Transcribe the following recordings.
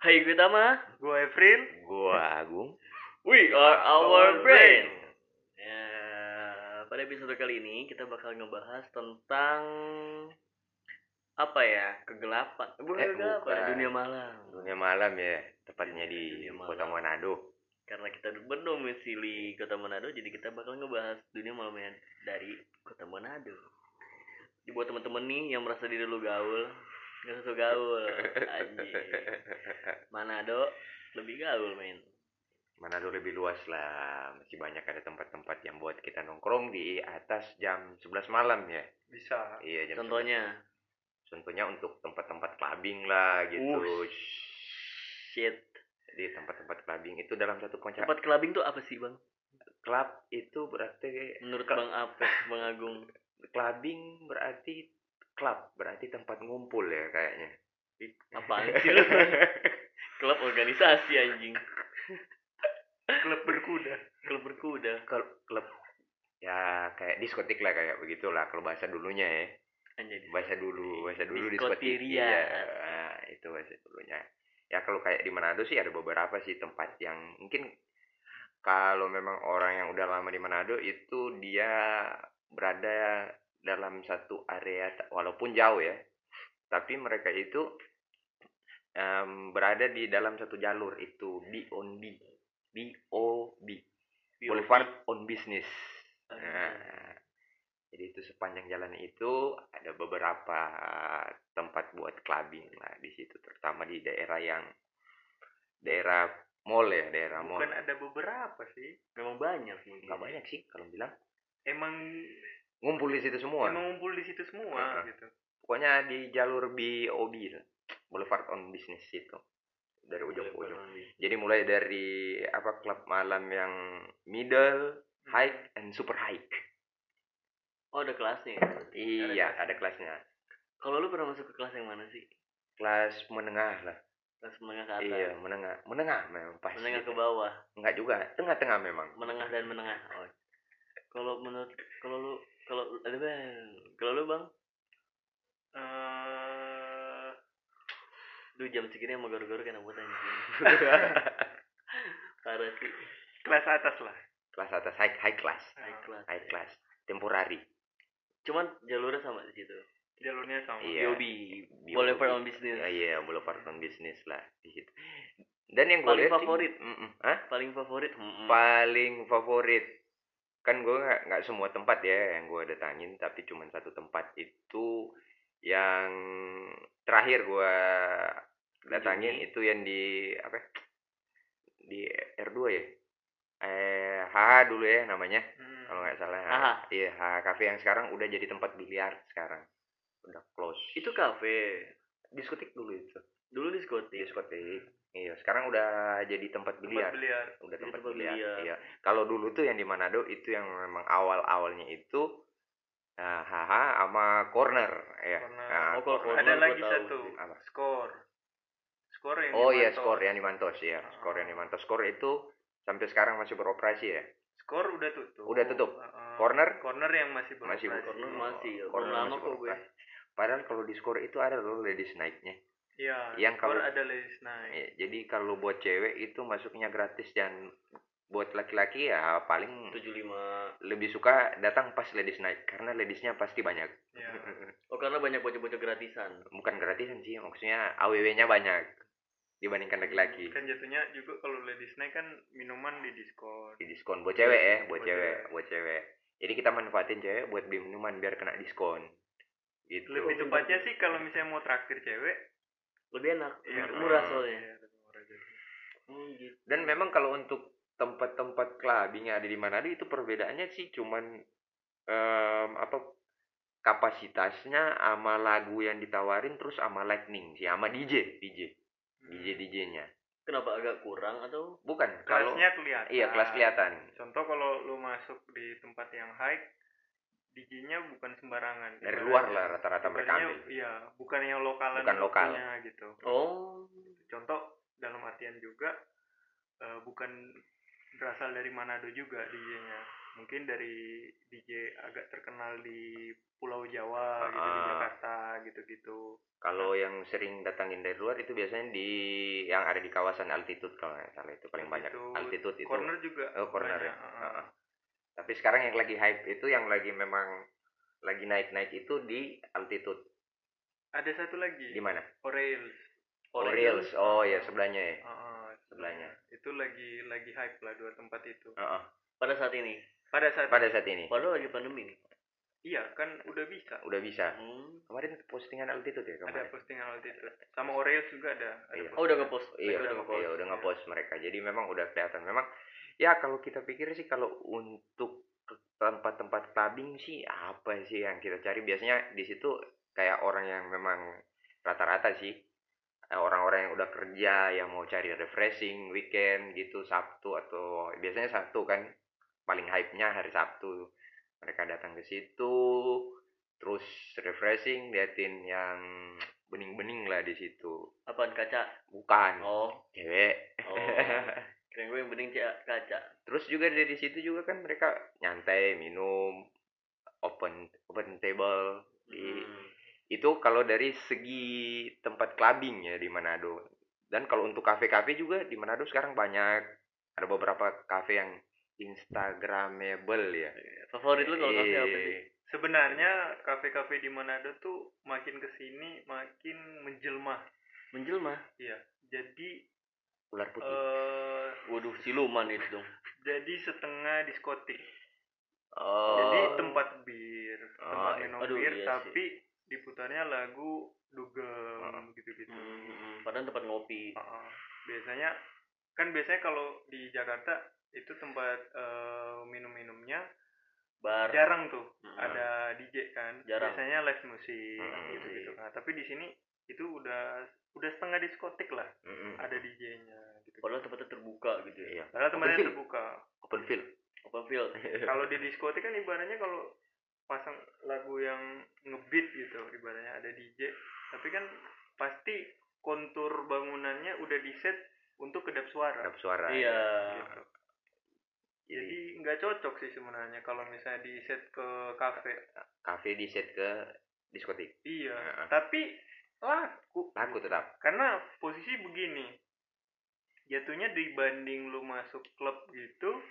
Hai gue Tama, Gue Efril. Gua Agung. we are our brain. Ya, pada episode kali ini kita bakal ngebahas tentang apa ya kegelapan, bukan Eh, kegelapan, bukan. dunia malam. Dunia malam ya, tepatnya di Dunia Kota malam. Manado. Karena kita berdomisili Kota Manado, jadi kita bakal ngebahas dunia malamnya dari Kota Manado. Jadi buat temen-temen nih yang merasa diri lu gaul, nggak sesuai gaul, anjing. Manado lebih gaul men. Manado lebih luas lah, masih banyak ada tempat-tempat yang buat kita nongkrong di atas jam 11 malam ya. Bisa. Iya, jam Contohnya, 11. Contohnya untuk tempat-tempat clubbing lah gitu. Uh, shit. Jadi tempat-tempat clubbing itu dalam satu konsep Tempat clubbing tuh apa sih bang? club itu berarti Menurut bang Ape, bang Agung. clubbing berarti klub berarti tempat ngumpul ya kayaknya. Apaan sih lu? Klub organisasi anjing. Klub berkuda. Klub berkuda. Kalau klub ya kayak diskotik lah kayak begitulah kalau bahasa dulunya ya. Anjay. bahasa dulu bahasa dulu diskotik nah, itu bahasa dulunya ya kalau kayak di Manado sih ada beberapa sih tempat yang mungkin kalau memang orang yang udah lama di Manado itu dia berada dalam satu area walaupun jauh ya tapi mereka itu em, berada di dalam satu jalur itu B on B B O B Boulevard on Business Nah, jadi itu sepanjang jalan itu ada beberapa tempat buat clubbing lah di situ, terutama di daerah yang daerah mall ya, daerah mall. Bukan ada beberapa sih. Memang banyak mungkin. Nggak banyak sih kalau bilang. Emang Ngumpul di situ semua. emang ngumpul di situ semua Heeh. gitu. Pokoknya di jalur BOB lah. Boulevard on Business itu. Dari ujung ke ujung. Jadi mulai dari apa klub malam yang middle, high, and super high. Oh ada kelasnya. ya? Iya, ada kelasnya. Kalau lu pernah masuk ke kelas yang mana sih? Kelas menengah lah. Kelas menengah ke atas. Iya, menengah. Menengah memang pas. Menengah ke bawah. Enggak juga, tengah-tengah memang. Menengah dan menengah. Oh. Kalau menurut kalau lu kalau ada bang kalau lu bang Eh, Duh jam segini sama gor-gor kan buat anjing. Parah sih. kelas atas lah. Kelas atas high high class, High class. high class, temporary. Cuman jalurnya sama di situ. Jalurnya sama. Iya. BOB. BOB. Boulevard on Business. Ya, iya, boulevard on business lah di situ. Dan yang gue Paling sih- favorit? Hah? Paling favorit. Paling favorit. Kan gue nggak nggak semua tempat ya yang gue datangin, tapi cuma satu tempat itu yang terakhir gue datangin Kunjungi. itu yang di apa? ya? Di R2 ya. Eh, HH dulu ya namanya. Hmm. kalau nggak salah Aha. iya HH Cafe yang sekarang udah jadi tempat biliar sekarang udah close Itu kafe. diskotik dulu itu Dulu diskotik. diskotik iya sekarang udah jadi tempat Tempat biliar biliar. udah Jadi tempat tempat biliar biliar. iya kalau dulu tuh yang di Manado itu yang memang awal awalnya itu nah, HH sama corner ya Corner. Nah, Oh, corner. Ada lagi tahu satu. Apa? Skor. Skor yang oh iya Mantos. skor yang di Mantos ya skor yang di Mantos skor itu sampai sekarang masih beroperasi ya Skor udah tutup. Udah tutup. Heeh. Corner? Corner yang masih Masih beroperasi. Corner masih ya. Corner lama masih kok gue. beroperasi. padahal kalau di skor itu ada loh ladies night-nya Iya. Yang kalau- ada ladies night. Ya, jadi kalau buat cewek itu masuknya gratis dan buat laki-laki ya paling 75. lebih suka datang pas ladies night karena ladiesnya pasti banyak. Iya. Oh karena banyak bocah-bocah gratisan. Bukan gratisan sih, maksudnya AWW-nya banyak dibandingkan laki-laki. Kan jatuhnya juga kalau ladies night kan minuman di diskon. Di diskon buat cewek ya, buat Buat cewek, cewek. buat cewek. Jadi kita manfaatin cewek buat beli minuman biar kena diskon. Gitu. Lebih tepatnya sih kalau misalnya mau traktir cewek, Lebih enak. Iya, lebih murah Hmm. soalnya. iya, lebih murah jadi. Hmm, gitu. Dan memang kalau untuk tempat-tempat clubbing yang ada di Manado itu perbedaannya sih cuman em, apa kapasitasnya sama lagu yang ditawarin terus sama lightning sih sama DJ DJ DJ DJ-nya. Kenapa agak kurang atau? Bukan kalau Kelasnya kelihatan. iya kelas kelihatan. Contoh kalau lu masuk di tempat yang high, DJ-nya bukan sembarangan. Dari luar lah rata-rata mereka ambil. Iya, bukan yang lokalan Bukan lokal. gitu. Oh. Contoh dalam artian juga eh, bukan berasal dari Manado juga DJ-nya. mungkin dari DJ agak terkenal di Pulau Jawa gitu di Ah. Jakarta gitu-gitu Kalau yang sering datangin dari luar itu biasanya di yang ada di kawasan altitude kalau nggak salah itu paling banyak. Altitude, Altitude itu. corner juga Oh, corner ya. banyak, ah. Tapi sekarang yang lagi hype itu yang lagi memang lagi naik-naik itu di altitude. ada satu lagi Di mana? Orioles Orioles. Oh ya sebelahnya ya. Ah, ah, Sebelahnya. itu lagi lagi hype lah dua tempat itu Heeh. pada saat ini pada saat Pada saat ini padahal lagi pandemi nih iya kan udah bisa udah bisa. hmm. Kemarin postingan altitude ya ada kemarin. postingan waktu itu sama Orioles juga ada, ada Iya. oh udah ngepost Iya, Mereka udah ngepost iya udah ngepost mereka. Jadi memang udah kelihatan. Memang ya kalau kita pikir sih kalau untuk tempat-tempat clubbing sih apa sih yang kita cari? Biasanya di situ kayak orang yang memang rata-rata sih. Eh, orang-orang yang udah kerja yang mau cari refreshing weekend gitu Sabtu atau biasanya Sabtu kan paling hype-nya hari Sabtu. Mereka datang ke situ terus refreshing liatin yang bening-bening lah di situ. Apaan kaca? Bukan. Oh. Cewek. Oh keren gue yang bening cak kaca. Terus juga dari situ juga kan mereka nyantai minum open open table. Di Hmm. itu kalau dari segi tempat clubbing ya di Manado. Dan kalau untuk kafe-kafe juga di Manado sekarang banyak. Ada beberapa kafe yang instagramable ya. Favorit lu kalau kafe apa sih? Eh, sebenarnya kafe-kafe di Manado tuh makin ke sini makin menjelma. Menjelma? Iya. Jadi ular putih eh waduh siluman itu dong jadi setengah diskotik oh jadi tempat bir tempat Oh, iya. minum Aduh, bir iya sih. tapi diputarnya lagu dugem Ah. gitu-gitu Hmm, hmm, padahal tempat ngopi Heeh. biasanya kan biasanya kalau di Jakarta itu tempat eh, minum-minumnya bar jarang tuh Hmm. ada DJ kan Jarang. biasanya live musik Hmm, gitu gitu kan tapi di sini itu udah udah setengah diskotik lah Mm-mm. ada DJ-nya gitu. Padahal tempatnya terbuka gitu ya? Iya. Padahal tempatnya Open field. terbuka. Open field? Open field. Kalau di diskotik kan ibaratnya kalau pasang lagu yang ngebeat gitu ibaratnya ada DJ tapi kan pasti kontur bangunannya udah di set untuk kedap suara. Kedap suara iya. Gitu. jadi nggak cocok sih sebenarnya kalau misalnya di set ke kafe kafe di set ke diskotik? Iya. Heeh. tapi laku. Laku tetap. Karena posisi begini. Jatuhnya dibanding lu masuk klub gitu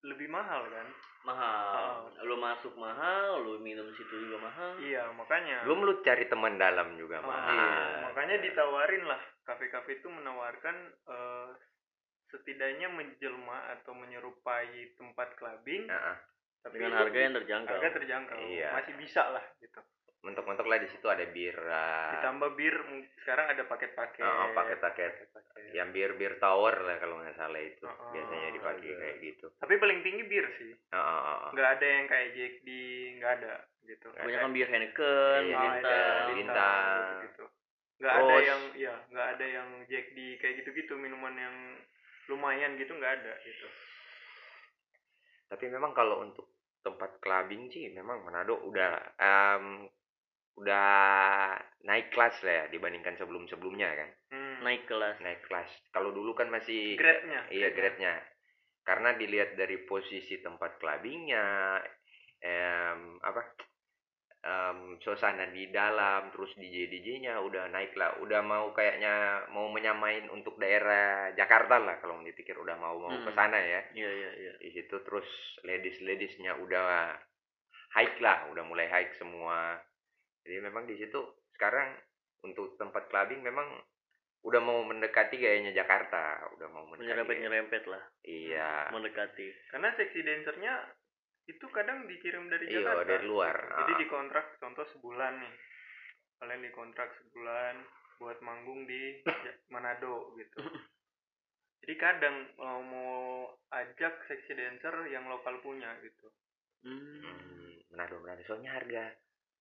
lebih mahal kan? Mahal. Lu masuk mahal lu minum situ juga mahal. Iya makanya. Belum lu cari teman dalam juga Oh, mahal iya. makanya ditawarin lah. Kafe-kafe itu menawarkan eh, setidaknya menjelma atau menyerupai tempat clubbing Heeh. tapi dengan harga yang terjangkau. harga terjangkau. Iya. masih bisa lah gitu mentok-mentok lah di situ ada bir lah ditambah bir sekarang ada paket-paket. Oh, paket-paket. Yang bir bir tower lah kalau nggak salah itu. Oh, biasanya dipakai ada. kayak gitu. Tapi paling tinggi bir sih. Oh, oh, oh, oh. nggak ada yang kayak Jack D nggak ada gitu. Banyak kan bir Heineken Iya, bintang ada bintang. gitu nggak ada yang ya nggak ada yang Jack D kayak gitu-gitu minuman yang lumayan gitu nggak ada gitu. Tapi memang kalau untuk tempat clubbing sih memang Manado udah em, udah naik kelas lah ya dibandingkan sebelum-sebelumnya kan? Hmm. naik kelas. Naik kelas. Kalau dulu kan masih grade-nya. Iya grade-nya. Karena dilihat dari posisi tempat clubbingnya em, apa em, suasana di dalam terus DJ DJ-nya udah naik lah. Udah mau kayaknya mau menyamain untuk daerah Jakarta lah kalau dipikir udah mau mau Hmm. ke sana ya. Iya iya iya. Di situ terus ladies ladiesnya udah hike lah udah mulai hike semua jadi memang di situ sekarang untuk tempat clubbing memang udah mau mendekati gayanya Jakarta udah mau mendekati menyerempet nyerempet lah. Iya. Mendekati. Karena seksi dancernya itu kadang dikirim dari iya Jakarta. dari luar. Jadi Ah. dikontrak contoh sebulan nih. Kalian dikontrak sebulan buat manggung di Manado gitu. Jadi kadang mau mau ajak seksi dancer yang lokal punya gitu. Hmm. Hmm, Manado Manado. Soalnya harga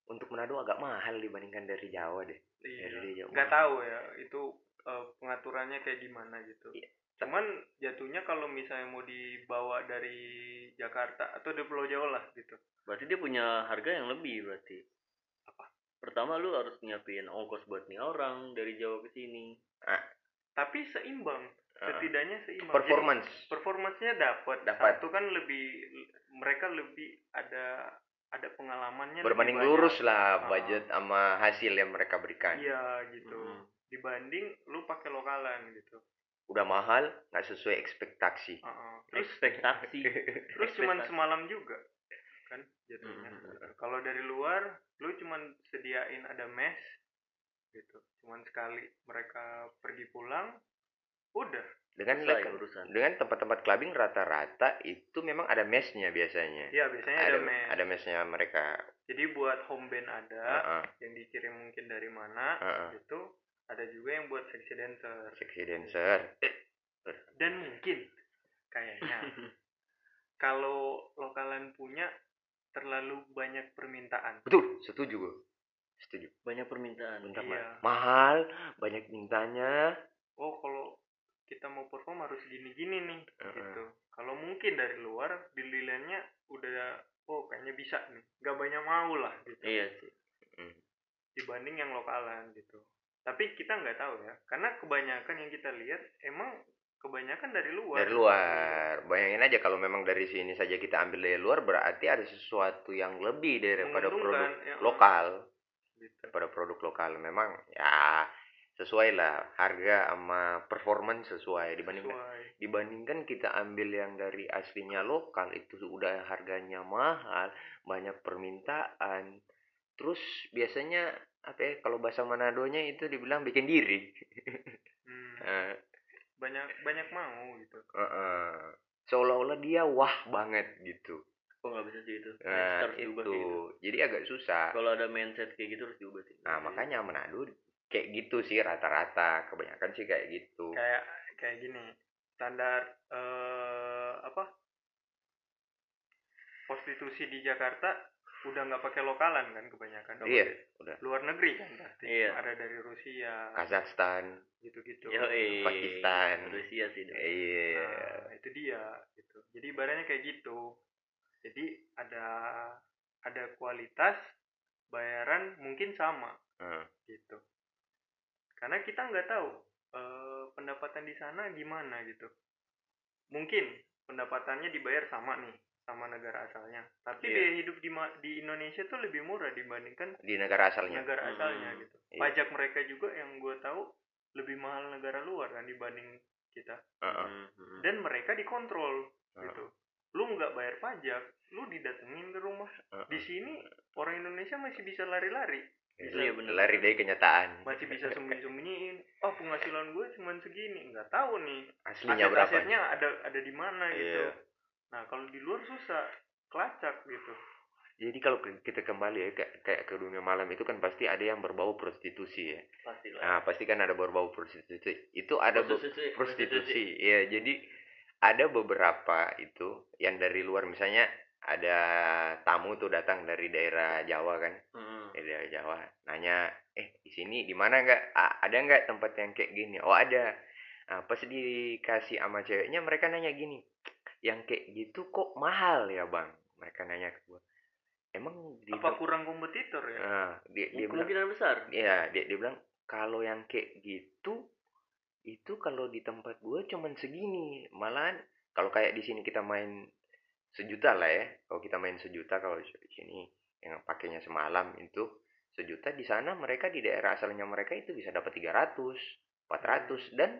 untuk Manado agak mahal dibandingkan dari Jawa deh. Iya. Dari Jawa. nggak tahu ya itu eh, pengaturannya kayak gimana gitu. Iya. cuman jatuhnya kalau misalnya mau dibawa dari Jakarta atau di Pulau Jawa lah gitu. Berarti dia punya harga yang lebih berarti. Apa? Pertama lu harus nyiapin ongkos buat nih orang dari Jawa ke sini. Tapi seimbang. Setidaknya seimbang. Jadi, performance performancenya dapat Dapat. satu kan lebih mereka lebih ada ada pengalamannya berbanding lurus lah Ah. budget sama hasil yang mereka berikan iya gitu Mm. dibanding lu pakai lokalan gitu udah mahal nggak sesuai ekspektasi Heeh. terus ekspektasi terus cuman ekspektasi. semalam juga kan jatuhnya Mm. Gitu. kalau dari luar lu cuman sediain ada mes gitu cuman sekali mereka pergi pulang udah dengan Selesai lek- urusan. dengan tempat-tempat clubbing rata-rata itu memang ada mesnya biasanya. Ya biasanya ada, ada mes ada mesnya mereka. Jadi buat home band ada Heeh, yang dikirim mungkin dari mana heeh. gitu ada juga yang buat seksi dancer. Sexy dancer. Dan mungkin kayaknya kalau lokalan punya terlalu banyak permintaan. Betul setuju gue setuju. Banyak permintaan. Bentar Iya. Mahal banyak mintanya. Oh kalau kita mau perform harus gini-gini nih Heeh. gitu. Kalau mungkin dari luar dililannya udah oh kayaknya bisa nih. Nggak banyak mau lah gitu. Iya sih. Dibanding yang lokalan gitu. Tapi kita nggak tahu ya karena kebanyakan yang kita lihat emang kebanyakan dari luar. Dari luar. Bayangin aja kalau memang dari sini saja kita ambil dari luar berarti ada sesuatu yang lebih daripada produk ya. lokal. Gitu. daripada produk lokal. Memang ya sesuai lah harga sama performance sesuai. Dibandingkan Sesuai. dibandingkan kita ambil yang dari aslinya lokal itu udah harganya mahal banyak permintaan. Terus biasanya apa ya kalau bahasa Manadonya itu dibilang bikin diri. Hmm, Eh, banyak banyak mau gitu. Eh, eh. seolah-olah dia wah banget gitu. Kok nggak bisa sih itu? Nah harus diubah itu. gitu. Jadi agak susah. Kalau ada mindset kayak gitu harus diubah sih. Nah makanya Manado kayak gitu sih rata-rata kebanyakan sih kayak gitu kayak kayak gini standar eh apa prostitusi di Jakarta udah nggak pakai lokalan kan kebanyakan iya udah luar negeri kan pasti Iya. ada dari Rusia Kazakhstan gitu-gitu Yo, Pakistan. Rusia sih dong. iya Nah, itu dia gitu. Jadi ibaratnya kayak gitu. Jadi ada ada kualitas bayaran mungkin sama Hmm. gitu. Karena kita nggak tahu eh, pendapatan di sana gimana gitu. Mungkin pendapatannya dibayar sama nih sama negara asalnya. Tapi Iya. biaya hidup di di Indonesia tuh lebih murah dibandingkan di negara asalnya negara Hmm, asalnya gitu. iya. Pajak mereka juga yang gue tahu lebih mahal negara luar kan dibanding kita. Heeh. Hmm, hmm. dan mereka dikontrol Heeh. gitu lu nggak bayar pajak lu didatengin ke rumah Heeh. di sini orang Indonesia masih bisa lari-lari Iya, bener. lari dari kenyataan. Masih bisa sembunyi-sembunyiin. Oh penghasilan gue cuma segini. Nggak tahu nih aslinya berapa? aset-asetnya ada ada di mana gitu. Iya. nah kalau di luar susah kelacak gitu. Jadi kalau kita kembali ya kayak, kayak ke dunia malam itu kan pasti ada yang berbau prostitusi ya. Pasti lah nah pasti kan ada berbau prostitusi. Itu ada be- Prostitusi, prostitusi. ya jadi ada beberapa itu yang dari luar. Misalnya ada tamu tuh datang dari daerah Jawa kan. Hmm. Dari daerah Jawa. Nanya eh di sini di mana nggak? Ada nggak tempat yang kayak gini? Oh ada. Nah, pas dikasih sama ceweknya mereka nanya gini yang kayak gitu kok mahal ya bang? Mereka nanya ke gua. Emang di apa kurang kompetitor ya? Nah, dia, dia bilang kemungkinan besar. Iya, dia dia bilang kalau yang kayak gitu itu kalau di tempat gue cuman segini. Malahan kalau kayak di sini kita main sejuta lah ya. Kalau kita main sejuta kalau di sini yang pakainya semalam itu sejuta di sana mereka di daerah asalnya mereka itu bisa dapat 300, 400 dan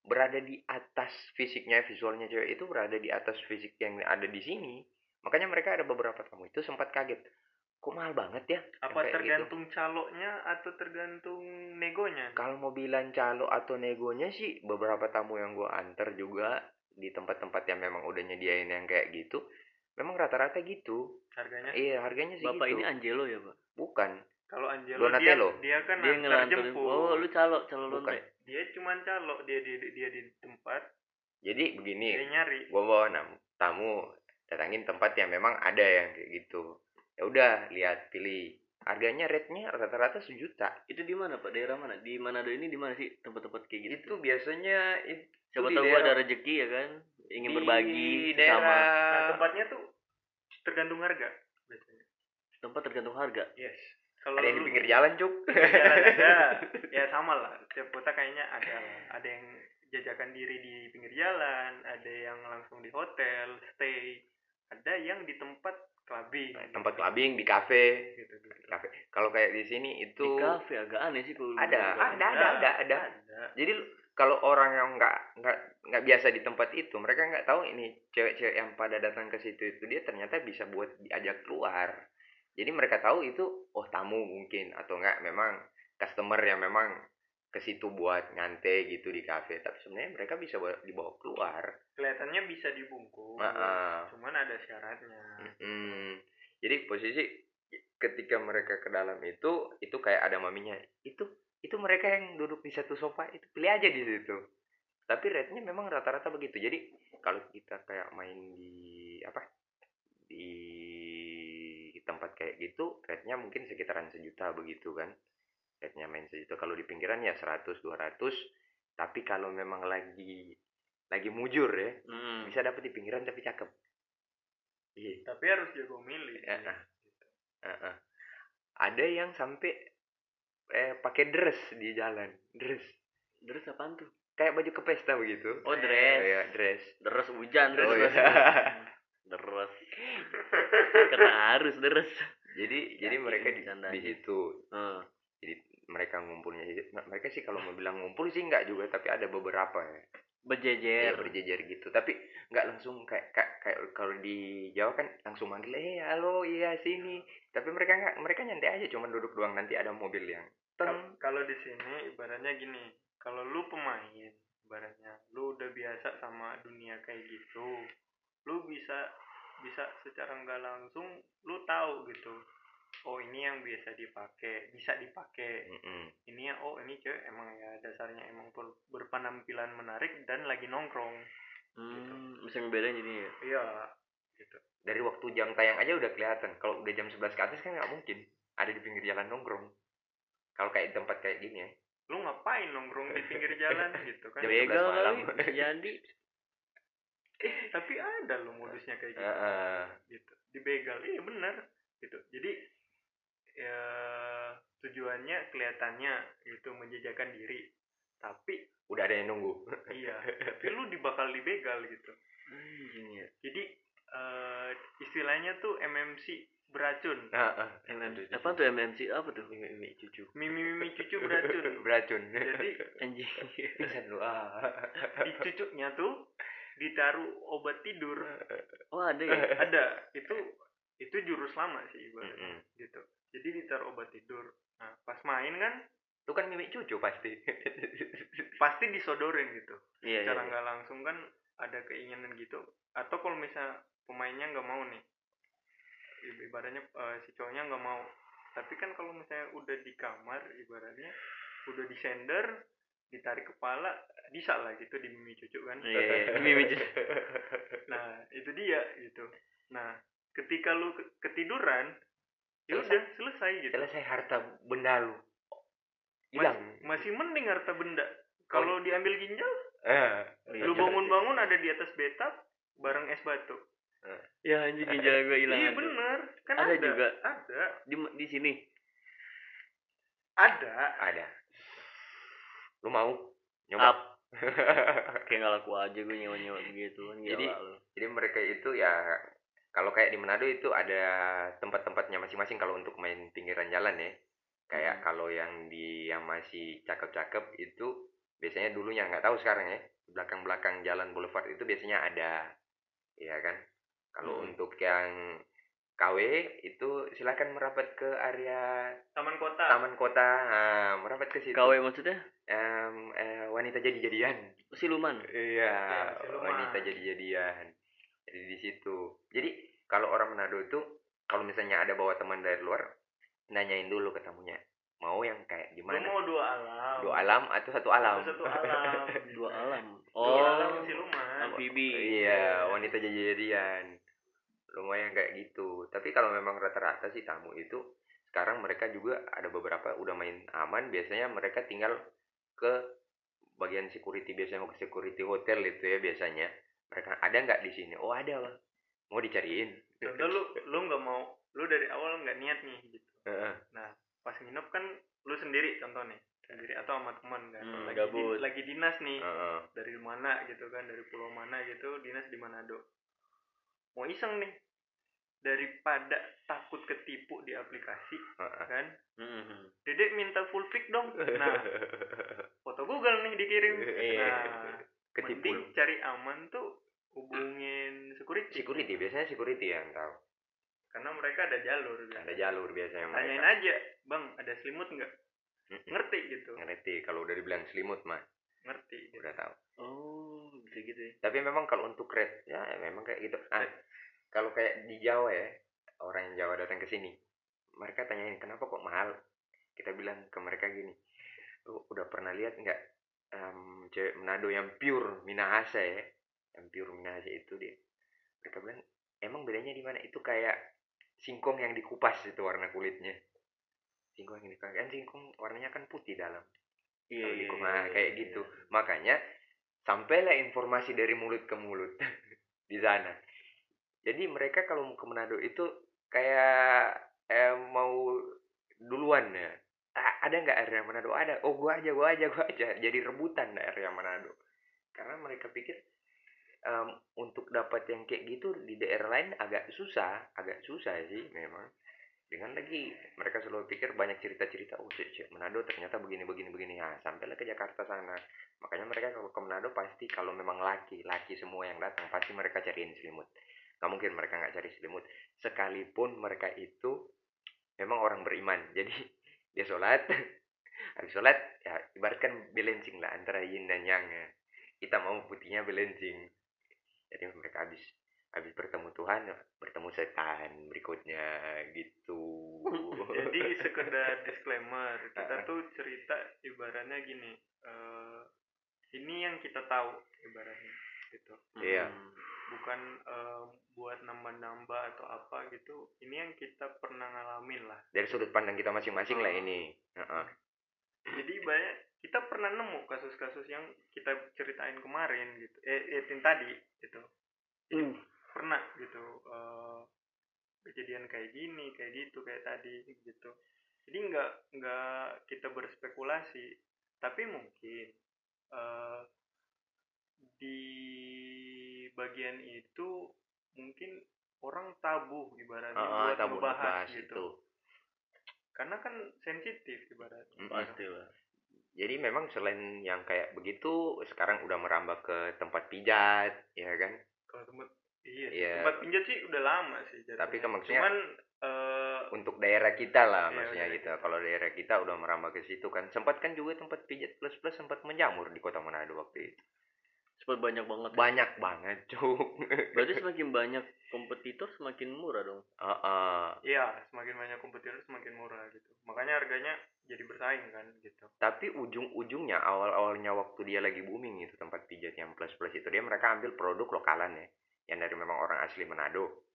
berada di atas fisiknya visualnya cewek itu berada di atas fisik yang ada di sini. Makanya mereka ada beberapa tamu itu sempat kaget. Kok mahal banget ya? apa gitu?" tergantung caloknya atau tergantung negonya kalau mau bilang calo atau negonya sih beberapa tamu yang gue antar juga di tempat-tempat yang memang udah nyediain yang kayak gitu memang rata-rata gitu. Harganya? Iya harganya sih bapak gitu. ini Angelo ya pak? Bukan. Kalau Angelo Donatello. dia dia kan dia jemput. oh lu calo calo Bukan. lonte dia cuman calo dia di dia di tempat. Jadi dia begini nyari. gue bawa nam- tamu datangin tempat yang memang ada yang kayak gitu. Ya udah lihat pilih. Harganya rate-nya rata-rata sejuta. Itu di mana pak? Daerah mana? Di Manado ini di mana sih tempat-tempat kayak gitu? Itu biasanya itu siapa di tahu gua daerah- ada rezeki ya kan ingin di berbagi daerah sama nah tempatnya tuh tergantung harga biasanya. Tempat tergantung harga? Yes. Kalau ada yang di pinggir jalan cuk? jalan ada ya sama lah. Setiap kota kayaknya ada lah. ada yang jajakan diri di pinggir jalan ada yang langsung di hotel stay. Ada yang di tempat clubbing. Tempat clubbing di kafe gitu gitu. Kafe kalau kayak di sini itu Di kafe agak aneh sih kalau Ada, di kafe. ada, ada, ada. jadi kalau orang yang nggak nggak nggak biasa di tempat itu mereka nggak tahu ini cewek-cewek yang pada datang ke situ itu dia ternyata bisa buat diajak keluar. Jadi mereka tahu itu oh tamu mungkin atau enggak memang customer yang memang ke situ buat ngante gitu di kafe tapi sebenarnya mereka bisa buat dibawa keluar. Kelihatannya bisa dibungkus. Nah, cuman ada syaratnya. Mm, jadi posisi ketika mereka ke dalam itu itu kayak ada maminya itu itu mereka yang duduk di satu sofa itu pilih aja di situ. Tapi rate-nya memang rata-rata begitu. Jadi kalau kita kayak main di apa di tempat kayak gitu rate-nya mungkin sekitaran sejuta begitu kan. Rate-nya main sejuta. Kalau di pinggiran ya 100 200 tapi kalau memang lagi lagi mujur ya Hmm. bisa dapet di pinggiran tapi cakep. Iya. Tapi harus jago milih Ya, ah. Heeh. ada yang sampai eh pakai dress di jalan dress Terus apaan tuh? kayak baju ke pesta begitu Oh, dress. Iya, dress Deres hujan, oh, deres. iya. Deres. Kata harus deres. jadi jadi Yakin mereka di, di situ Heeh. jadi mereka ngumpulnya jadi mereka sih kalau mau bilang ngumpul sih nggak juga tapi ada beberapa ya Berjejer. ya berjejer gitu. Tapi nggak langsung kayak kayak, kayak kalau di Jawa kan langsung manggil eh halo iya sini. Tapi mereka nggak mereka nyantai aja cuman duduk doang nanti ada mobil yang kalau di sini ibaratnya gini kalau lu pemain ibaratnya lu udah biasa sama dunia kayak gitu lu bisa bisa secara nggak langsung lu tahu gitu oh ini yang biasa dipakai bisa dipakai. Mm-mm. ini ya oh ini cewek emang ya dasarnya emang ber- berpenampilan menarik dan lagi nongkrong. Hmm, bisa ngebedain jadi ya. iya gitu. Dari waktu jam tayang aja udah kelihatan. Kalau udah jam 11 ke atas kan nggak mungkin ada di pinggir jalan nongkrong. Kalau kayak di tempat kayak gini ya. Lu ngapain nongkrong di pinggir jalan gitu kan? Jam 11 Begal malam. jadi. tapi ada lo modusnya kayak gitu. Heeh. gitu. Dibegal. Iya bener. Gitu. Jadi ya tujuannya kelihatannya itu menjajakan diri tapi udah ada yang nunggu iya tapi lu dibakal dibegal gitu Anjing ya. jadi eh, istilahnya tuh MMC beracun Heeh. MMC. Apa tuh MMC? Apa tuh? Mimi, mimi cucu mimi mimi cucu beracun beracun jadi Anjing. pingsan lu ah di cucunya tuh ditaruh obat tidur Oh, ada ya? ada itu itu jurus lama sih ibaratnya Mm-mm. gitu jadi obat tidur nah pas main kan lu kan mimi cucu pasti pasti disodorin gitu Iya, iya. secara iya. nggak langsung kan ada keinginan gitu atau kalau misalnya pemainnya nggak mau nih ibaratnya eh, si cowoknya nggak mau tapi kan kalau misalnya udah di kamar ibaratnya udah di sender ditarik kepala bisa lah gitu di mimi cucu kan Iya, iya. Mimi cucu. nah itu dia gitu nah ketika lu ke- ketiduran ya Selesai. udah selesai gitu. Selesai harta benda lu. Mas- hilang masih mending harta benda. Kalau diambil ginjal eh Iya, lu bangun-bangun ada di atas bathtub bareng es batu. Ya anjing ginjal gue hilang. iya bener. Kan Ada ada, juga. ada. Di di sini. ada. Ada. Lu mau? Up. nyoba Kayak nggak laku aja gue nyewa-nyewa begitu kan Jadi- jadi mereka itu ya kalau kayak di Manado itu ada tempat-tempatnya masing-masing kalau untuk main pinggiran jalan ya kayak Hmm. kalau yang di yang masih cakep-cakep itu biasanya dulunya nggak tahu sekarang ya belakang-belakang jalan boulevard itu biasanya ada ya kan kalau Hmm. untuk yang KW itu silakan merapat ke area taman kota taman kota nah, merapat ke situ KW maksudnya? Em, eh, wanita jadi-jadian Siluman. Iya, Iya, siluman. wanita jadi-jadian. Jadi di situ. Jadi kalau orang Manado itu kalau misalnya ada bawa teman dari luar, nanyain dulu ke tamunya, mau yang kayak lu gimana? mau dua alam Dua alam atau satu alam? Satu alam Dua alam. dua Oh, alam siluman amfibi. Iya, wanita jadi-jadian. Lumayan kayak gitu. Tapi kalau memang rata-rata sih tamu itu sekarang mereka juga ada beberapa udah main aman. Biasanya mereka tinggal ke bagian security biasanya mau ke security hotel itu ya biasanya. Mereka ada nggak di sini? Oh ada bang. Mau dicariin. contoh lu lu nggak mau lu dari awal nggak niat nih gitu Heeh. nah pas nginep kan lu sendiri contoh nih sendiri atau sama teman kan Hmm, lagi, gabut. di- lagi dinas nih Heeh. dari mana gitu kan dari pulau mana gitu dinas di Manado mau iseng nih daripada takut ketipu di aplikasi Heeh. kan Mhm. dedek minta full pic dong nah foto Google nih dikirim Iya. nah Ketipu. mending cari aman tuh hubungin security Security biasanya security yang tahu. karena mereka ada jalur gitu. Ada jalur biasanya tanyain mereka. aja bang ada selimut nggak ngerti gitu Ngerti kalau udah dibilang selimut mah ngerti gitu. udah tahu. oh bisa gitu ya Tapi memang kalau untuk rate ya memang kayak gitu. Ah, kalau kayak di Jawa ya orang yang Jawa datang ke sini, mereka tanyain kenapa kok mahal. Kita bilang ke mereka gini, lu udah pernah lihat nggak em, cewek Manado yang pure Minahasa ya, yang pure Minahasa itu dia. Mereka bilang emang bedanya di mana? Itu kayak singkong yang dikupas itu warna kulitnya. Singkong yang dikupas kan singkong warnanya kan putih dalam. iya Kalau iya, di- iya, nah, iya, kayak iya. gitu. Makanya sampailah informasi dari mulut ke mulut di sana. Jadi mereka kalau mau ke Manado itu kayak eh, mau duluan ya. "Ah, ada nggak area Manado? Ada. Oh gua aja, gua aja, gua aja. Jadi rebutan area Manado. Karena mereka pikir em, untuk dapat yang kayak gitu di daerah lain agak susah, agak susah sih memang. Dengan lagi mereka selalu pikir banyak cerita-cerita, oh cek, cek, Manado ternyata begini begini begini ya sampailah ke Jakarta sana. Makanya mereka kalau ke Manado pasti kalau memang laki, laki semua yang datang pasti mereka cariin selimut. Gak mungkin mereka nggak cari selimut. Sekalipun mereka itu memang orang beriman. Jadi dia sholat, habis sholat ya ibaratkan balancing lah antara yin dan yang ya. Kita mau putihnya balancing. Jadi mereka habis habis bertemu Tuhan bertemu setan berikutnya gitu. jadi sekedar disclaimer kita tuh cerita ibaratnya gini eh, ini yang kita tahu ibaratnya gitu Iya. Mhm. bukan eh, buat nambah-nambah atau apa gitu ini yang kita pernah ngalamin lah Dari sudut pandang kita masing-masing lah ini. Heeh. jadi banyak kita pernah nemu kasus-kasus yang kita ceritain kemarin gitu eh, eh yang tadi gitu Hmm. pernah gitu eh, kejadian kayak gini kayak gitu kayak tadi gitu jadi nggak nggak kita berspekulasi tapi mungkin eh, di bagian itu mungkin orang tabu ibaratnya Heeh, buat tabu ngebahas bahas gitu itu. karena kan sensitif ibaratnya Mm-mm. pasti lah Jadi memang selain yang kayak begitu, sekarang udah merambah ke tempat pijat, ya kan? kalau tempat iya sih, Iya. tempat pinjat sih udah lama sih jatuhnya. Tapi kan maksudnya- cuman eh, Untuk daerah kita lah Iya, maksudnya daerah gitu. Kalau daerah kita udah merambah ke situ kan. Sempat kan juga tempat pijat plus-plus sempat menjamur di kota Manado waktu itu. Banyak banget ya. Banyak banget, cuk. berarti semakin banyak kompetitor semakin murah dong Heeh. Iya, semakin banyak kompetitor semakin murah gitu. Makanya harganya jadi bersaing kan gitu. Tapi ujung-ujungnya awal-awalnya waktu dia lagi booming itu tempat pijat yang plus-plus itu dia mereka ambil produk lokalan ya, yang dari memang orang asli Manado.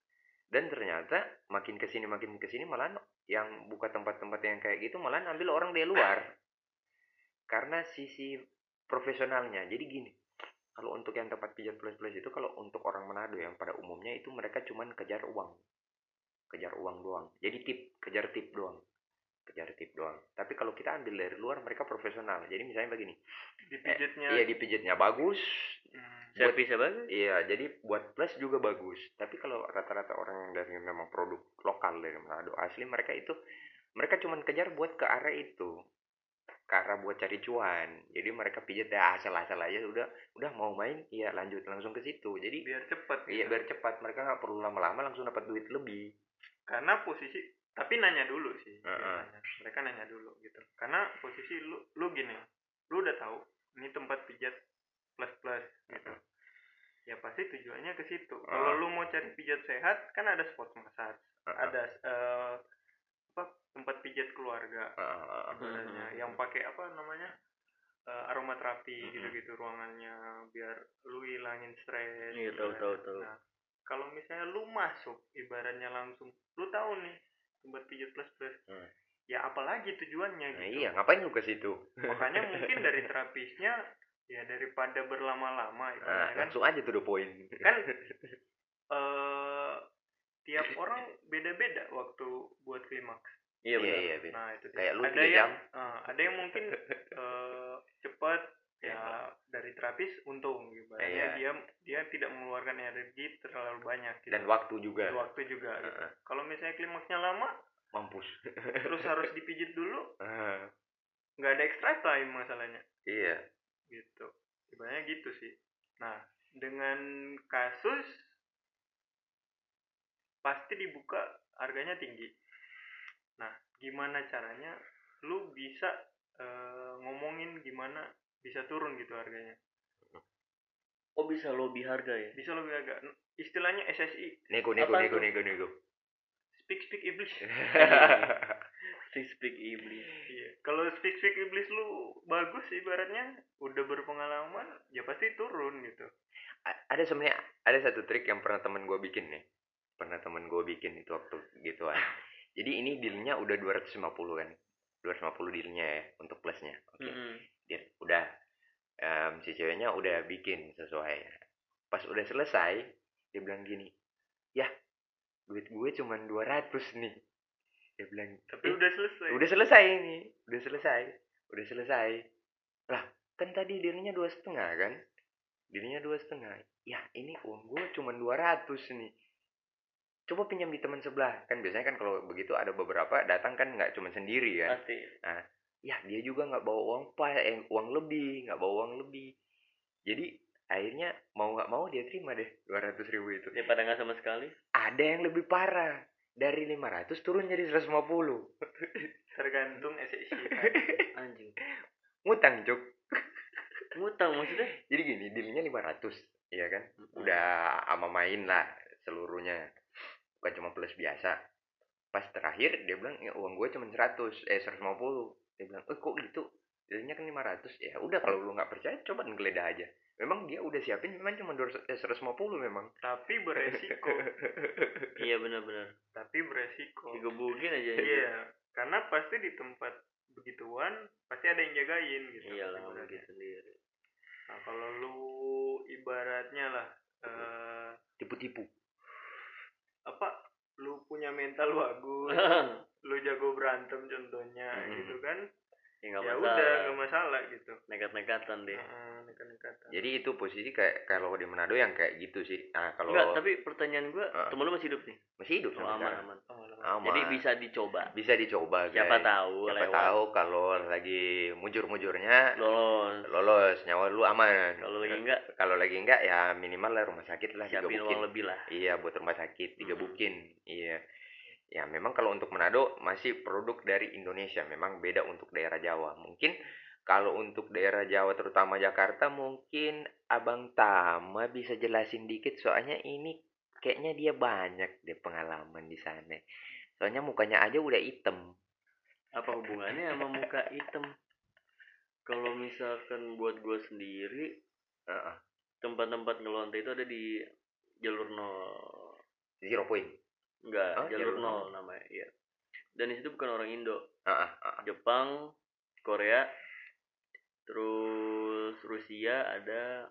Dan ternyata makin ke sini makin ke sini malah yang buka tempat-tempat yang kayak gitu malah ambil orang dari luar. Karena sisi profesionalnya. Jadi gini, kalau untuk yang tempat pijat plus-plus itu kalau untuk orang Manado yang pada umumnya itu mereka cuman kejar uang. Kejar uang doang. Jadi tip, kejar tip doang. Kejar tip doang. Tapi kalau kita ambil dari luar mereka profesional. Jadi misalnya begini, Dipijitnya iya dipijitnya bagus, hmm, Buat- servisnya bagus Iya, jadi buat plus juga bagus. Tapi kalau rata-rata orang yang dari memang produk lokal dari Manado asli mereka itu mereka cuman kejar buat ke arah itu. Arah buat cari cuan. Jadi mereka pijat ya asal-asal aja udah udah mau main iya lanjut langsung ke situ. Jadi biar cepet iya gitu. biar cepat mereka nggak perlu lama-lama langsung dapat duit lebih. Karena posisi tapi nanya dulu sih. Heeh. biasanya. Mereka nanya dulu gitu. Karena posisi lu lu gini, lu udah tahu ini tempat pijat plus plus gitu. Ya pasti tujuannya ke situ. Kalau Ah. lu mau cari pijat sehat kan ada spot massage, Heeh. ada eh, apa tempat pijat keluarga Heeh. sebenarnya Mhm. yang pakai apa namanya eh, aromaterapi Mhm. gitu-gitu ruangannya biar lu hilangin stres Iya, tahu, ibaratnya. tahu, tahu. nah kalau misalnya lu masuk ibaratnya langsung lu tahu nih tempat pijat plus plus Hmm. ya apalagi tujuannya Nah, gitu iya, ngapain lu ke situ? makanya mungkin dari terapisnya ya daripada berlama-lama Nah, ibaratnya kan langsung aja tuh the point. kan eh tiap orang beda-beda waktu buat klimaks iya iya benar iya beda. nah itu dia. kayak lu ada yang jam eh, ada yang mungkin eh, cepat ya dari terapis untung ibaratnya Iya. dia dia tidak mengeluarkan energi terlalu banyak gitu. dan waktu juga waktu juga gitu. Heeh. kalau misalnya klimaksnya lama mampus terus harus dipijit dulu nggak ada extra time masalahnya iya gitu ibaratnya gitu sih nah dengan kasus pasti dibuka harganya tinggi. Nah gimana caranya lu bisa eh, ngomongin gimana bisa turun gitu harganya? Oh bisa lobby harga ya? Bisa lebih agak istilahnya SSI nego nego Apa nego nego nego. Speak speak iblis. Six speak iblis. Iya. Kalau speak speak iblis lu bagus ibaratnya udah berpengalaman ya pasti turun gitu. A- ada sebenarnya ada satu trik yang pernah temen gue bikin nih pernah temen gue bikin itu waktu gituan. Jadi ini dealnya udah 250 kan? 250 dealnya ya untuk plusnya. Oke. Mm-mm. dia udah. Em, si ceweknya udah bikin sesuai. Pas udah selesai dia bilang gini ya duit gue cuman 200 nih. Dia bilang tapi "Eh, udah selesai. udah selesai ini udah selesai udah selesai. Lah kan tadi dealnya dua setengah kan? Dealnya dua setengah. Ya ini uang gue cuma 200 nih coba pinjam di teman sebelah. Kan biasanya kan kalau begitu ada beberapa datang kan nggak cuma sendiri kan pasti. Ya dia juga nggak bawa uang pas eh, uang lebih nggak bawa uang lebih. Jadi akhirnya mau nggak mau dia terima deh 200 ribu itu. Daripada nggak sama sekali. Ada yang lebih parah. Dari 500 turun jadi 150 tergantung SSI kan. anjing. Ngutang cuk. Ngutang maksudnya? Jadi gini dealnya 500 iya kan? Udah ama main lah seluruhnya bukan cuma plus biasa. Pas terakhir dia bilang ya uang gue cuma 100 eh 150 dia bilang eh kok gitu? Dealnya kan 500 ya udah kalau lu nggak percaya coba ngeledah aja. Memang dia udah siapin memang cuma 200 eh, 150 memang. Tapi beresiko. Iya benar-benar. Tapi beresiko. Digebukin aja iya. karena pasti di tempat begituan pasti ada yang jagain gitu. Iyalah nggak ibaratnya. mungkin sendiri. Nah kalau lu ibaratnya lah eh, tipu-tipu apa lu punya mental bagus lu jago berantem contohnya Hmm. gitu kan ya nggak ya masalah. udah nggak masalah gitu. Nekat-nekatan deh. Heeh, nekat-nekatan. jadi itu posisi kayak kalau di Manado yang kayak gitu sih. Nah kalau Enggak, tapi pertanyaan gua Ah. temen lu masih hidup nih? Masih hidup oh, aman sekarang. aman. Oh. Aman. jadi bisa dicoba. Bisa dicoba siapa guys. tahu siapa lewat. tahu kalau lagi mujur-mujurnya lolos. lolos nyawa lu aman. Kalau lagi enggak? Kalau lagi enggak ya minimal lah rumah sakit lah siapin digebukin uang lebih lah. Iya buat rumah sakit tiga Hmm. iya ya memang kalau untuk Manado masih produk dari Indonesia memang beda untuk daerah Jawa. Mungkin kalau untuk daerah Jawa terutama Jakarta mungkin Abang Tama bisa jelasin dikit. Soalnya ini kayaknya dia banyak deh pengalaman di sana. Soalnya mukanya aja udah hitam. Apa hubungannya sama muka hitam? Kalau misalkan buat gua sendiri tempat-tempat ngelonte itu ada di jalur nol. Zero point enggak Oh, jalur jalur nol namanya iya. Dan di situ bukan orang Indo. Heeh, heeh. Jepang Korea terus Rusia ada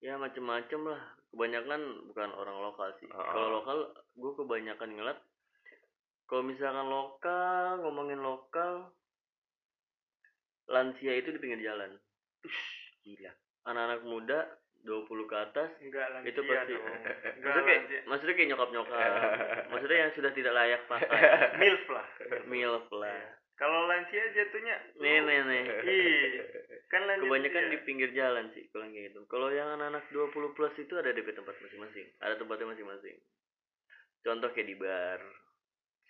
ya macem-macem lah. Kebanyakan bukan orang lokal sih. Oh. kalau lokal gue kebanyakan ngeliat kalau misalkan lokal ngomongin lokal lansia itu di pinggir jalan. Gila. Anak-anak muda 20 ke atas enggak lansia itu pasti. dong. Enggak maksudnya kayak, lansia maksudnya kayak nyokap-nyokap maksudnya yang sudah tidak layak pakai milf lah. Milf lah. Kalau lansia jatuhnya nih nih nih. Ih, kan lansia kebanyakan di pinggir jalan sih kalau yang kayak gitu. Kalau yang anak-anak 20 plus itu ada DP tempat masing-masing. Ada tempatnya masing-masing. Contoh kayak di bar.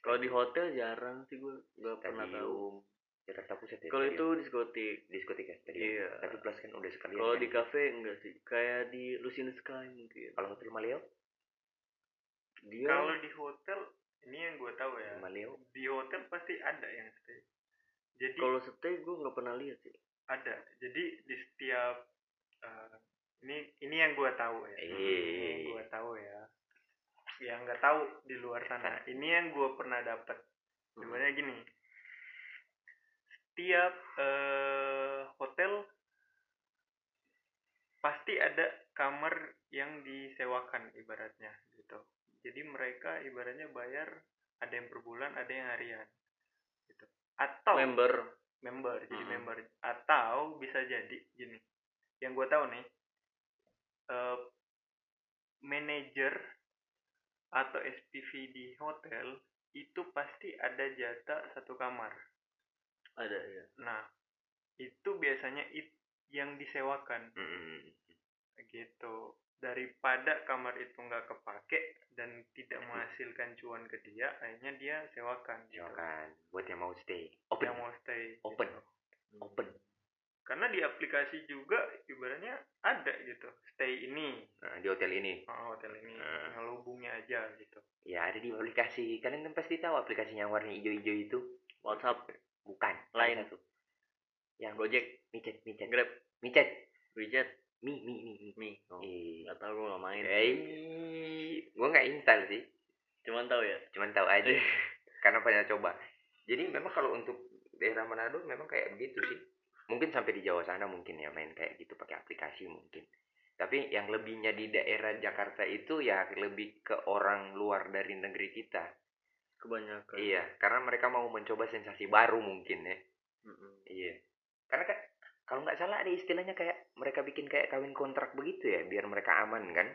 Kalau di hotel jarang sih gue nggak pernah tahu Jakarta Pusat ya kalau itu diskotik. Diskotik ya stadium Iya. tapi plus kan udah sekalian kalau kan. di cafe enggak sih. Kayak di Lucina Sky mungkin. Kalau hotel Maleo? Dia kalau di hotel ini yang gue tahu ya. Maleo? Di hotel pasti ada yang stay. Jadi kalau stay gue nggak pernah lihat sih. Ada. Jadi di setiap eh, ini ini yang gue tahu ya. Eh. ini yang gue tahu ya. Yang nggak tahu di luar sana. ini yang gue pernah dapat sebenarnya gini setiap eh, hotel pasti ada kamar yang disewakan ibaratnya gitu. Jadi mereka ibaratnya bayar ada yang per bulan ada yang harian gitu. Atau member. Member jadi Mm-mm. member. Atau bisa jadi gini yang gue tahu nih eh manajer atau SPV di hotel itu pasti ada jatah satu kamar ada ya nah itu biasanya it yang disewakan Mm-mm. gitu daripada kamar itu nggak kepake dan tidak menghasilkan cuan ke dia akhirnya dia sewakan gitu. Silakan buat yang mau stay. Open. yang mau stay Open. gitu. Open. karena di aplikasi juga ibaratnya ada gitu stay ini Nah, di hotel ini. oh, hotel ini Hmm. tinggal hubungnya aja gitu Ya ada di aplikasi. Kalian kan pasti tahu aplikasinya yang warna hijau-hijau itu. WhatsApp Bukan. Lain. Satu. Yang Gojek micet, micet. Grab Micet. WeChat Mi, mi, mi, mi. Mi oh, nggak tahu gue nggak main Eh, gua nggak install sih. cuman tahu ya Cuman tahu aja. Karena pernah coba. Jadi memang kalau untuk daerah Manado memang kayak begitu sih. Mungkin sampai di Jawa sana mungkin ya main kayak gitu pakai aplikasi mungkin. Tapi yang lebihnya di daerah Jakarta itu ya lebih ke orang luar dari negeri kita. Kebanyakan Iya, karena mereka mau mencoba sensasi baru mungkin ya. Mm-mm. Iya. Karena kan kalau nggak salah ada istilahnya kayak mereka bikin kayak kawin kontrak begitu ya, biar mereka aman kan?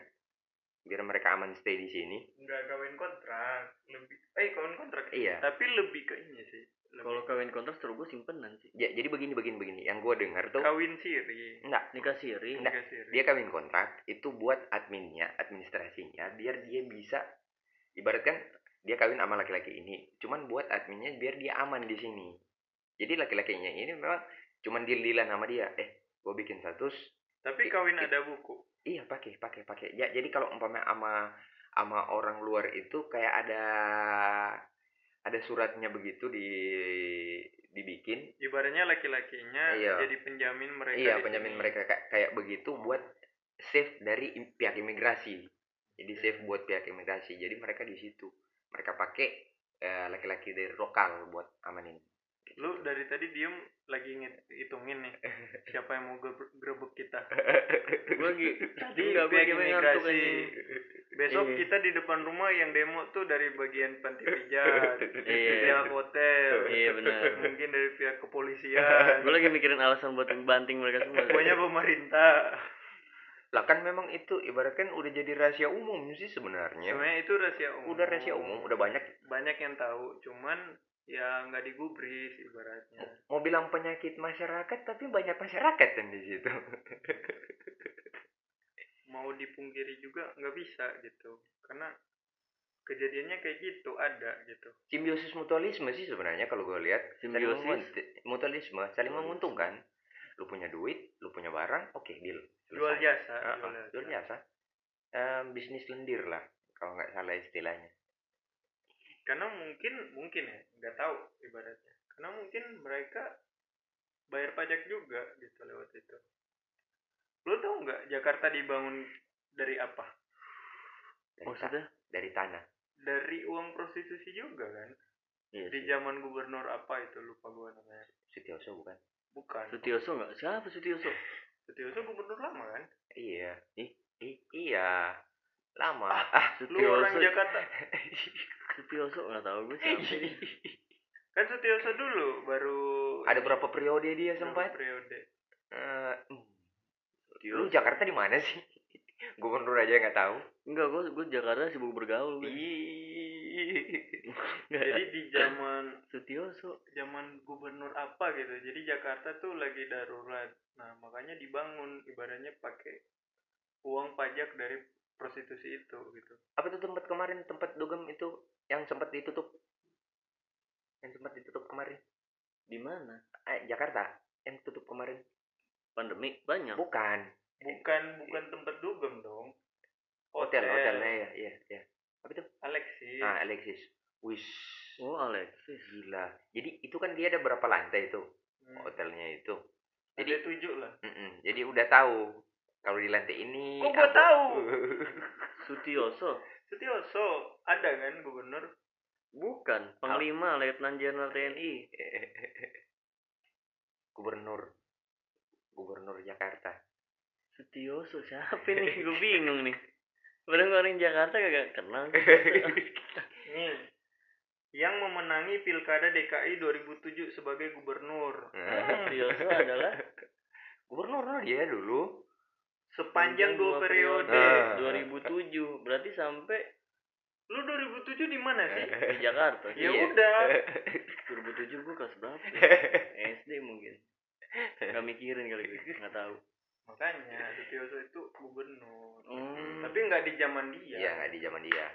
Biar mereka aman stay di sini. nggak kawin kontrak lebih eh kawin kontrak Iya. tapi lebih ke ini sih kalau kawin kontrak seru gue simpenan sih Ya, jadi begini begini begini. Yang gue dengar tuh kawin siri enggak, nikah siri Enggak. nikah siri dia kawin kontrak itu buat adminnya, administrasinya biar dia bisa ibaratkan dia kawin sama laki-laki ini, cuman buat adminnya biar dia aman di sini. Jadi laki-lakinya ini memang cuman deal-dealan sama dia. Eh, gue bikin status, tapi kawin ada buku Iya pakai pakai pakai. Ya jadi kalau umpama sama sama orang luar itu kayak ada ada suratnya begitu di dibikin. ibaratnya laki-lakinya Iya. jadi penjamin mereka iya penjamin sini. mereka kayak, kayak begitu buat save dari pihak imigrasi. Jadi save buat pihak imigrasi. Jadi mereka di situ mereka pakai eh, laki-laki dari lokal buat amanin. lu dari tadi diem lagi ngit- hitungin nih siapa yang mau grebek kita gue lagi tadi pihak lagi ngantuk imigrasi aja besok Iya. kita di depan rumah yang demo tuh dari bagian panti pijat Iya. pihak hotel Iya, benar. mungkin dari pihak kepolisian gue lagi mikirin alasan buat banting mereka semua pokoknya pemerintah Lah kan memang itu ibaratkan udah jadi rahasia umum sih sebenarnya. sebenarnya itu rahasia umum. Udah rahasia umum, udah banyak. Banyak yang tahu cuman ya nggak digubris ibaratnya. Mau bilang penyakit masyarakat tapi banyak masyarakat kan di situ. Mau dipungkiri juga nggak bisa gitu. Karena kejadiannya kayak gitu ada gitu. Simbiosis mutualisme sih sebenarnya kalau gue lihat. Simbiosis? mutualisme saling menguntungkan lu punya duit lu punya barang oke deal. Jual Selesai. jasa jual jasa. jual jasa. Em, bisnis lendir lah kalau nggak salah istilahnya. Karena mungkin mungkin ya nggak tahu ibaratnya. Karena mungkin mereka bayar pajak juga gitu lewat itu. Lo tau nggak Jakarta dibangun dari apa? Dari, ta- maksudnya dari tanah. Dari uang prostitusi juga kan? Iya di zaman gubernur apa itu? Lupa gua namanya. Sutioso bukan bukan. Sutioso nggak? Siapa Sutioso? Sutioso gubernur lama kan? Iya. Ih ih iya. Lama. Ah lu orang Sutioso. Jakarta. Sutioso nggak tahu gue siapa. Kan Sutioso dulu baru ada berapa periode dia sempat? Periode. Sutioso. lu Jakarta di mana sih gubernur aja nggak tahu? Enggak gue gue Jakarta sibuk bergaul gue jadi di zaman Sutioso zaman gubernur apa gitu jadi Jakarta tuh lagi darurat. Nah makanya dibangun ibaratnya pakai uang pajak dari prostitusi itu gitu. Apa tuh tempat kemarin? Tempat dugem itu yang sempat ditutup? Yang sempat ditutup kemarin? Di mana? Eh Jakarta yang tutup kemarin. Pandemi? Banyak. Bukan bukan bukan tempat dugem dong. Hotel hotelnya ya iya iya apa itu? Alexis. Ah Alexis. Wis. Oh Alexis. Gila. Jadi itu kan dia ada berapa lantai itu? Hmm, hotelnya itu. Ada jadi tujuh lah. Mm-mm, jadi udah tahu kalau di lantai ini Kok gua tahu? Sutioso. Sutioso. Ada kan gubernur? Bukan. Panglima Letnan Jenderal TNI gubernur. Gubernur Jakarta Sutioso siapa nih? Gue bingung nih. Padahal orang Jakarta kagak kenal. Nih yang memenangi Pilkada DKI 2007 sebagai gubernur. Nah, Tioso adalah gubernur lah. Dia dulu. Sepanjang dua periode. Ah. 2007 berarti sampai Lu 2007 di mana sih? di Jakarta. Ya Iya. udah. 2007 gue kelas berapa? SD mungkin. Nggak mikirin kali gue nggak tahu Makanya Sutioso itu gubernur. hmm. Tapi nggak di zaman dia. iya nggak di zaman dia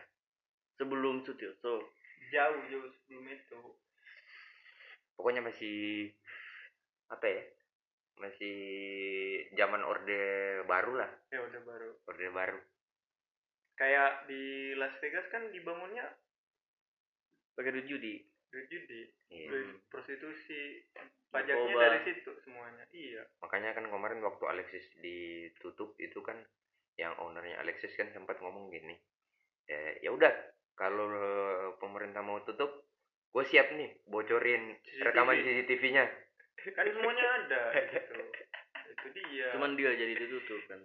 sebelum Sutioso Jauh jauh sebelum itu. pokoknya masih apa ya masih zaman orde baru lah Ya udah baru. orde baru Kayak di Las Vegas kan dibangunnya pakai duit judi duit judi, Iya. duit prostitusi. Pajaknya dari situ semuanya. Iya. makanya kan kemarin waktu Alexis ditutup itu kan yang ownernya Alexis kan sempat ngomong gini ya ya udah kalau pemerintah mau tutup gue siap nih bocorin CCTV. rekaman CCTV-nya Kan semuanya ada gitu. Itu dia. cuman dia jadi ditutup kan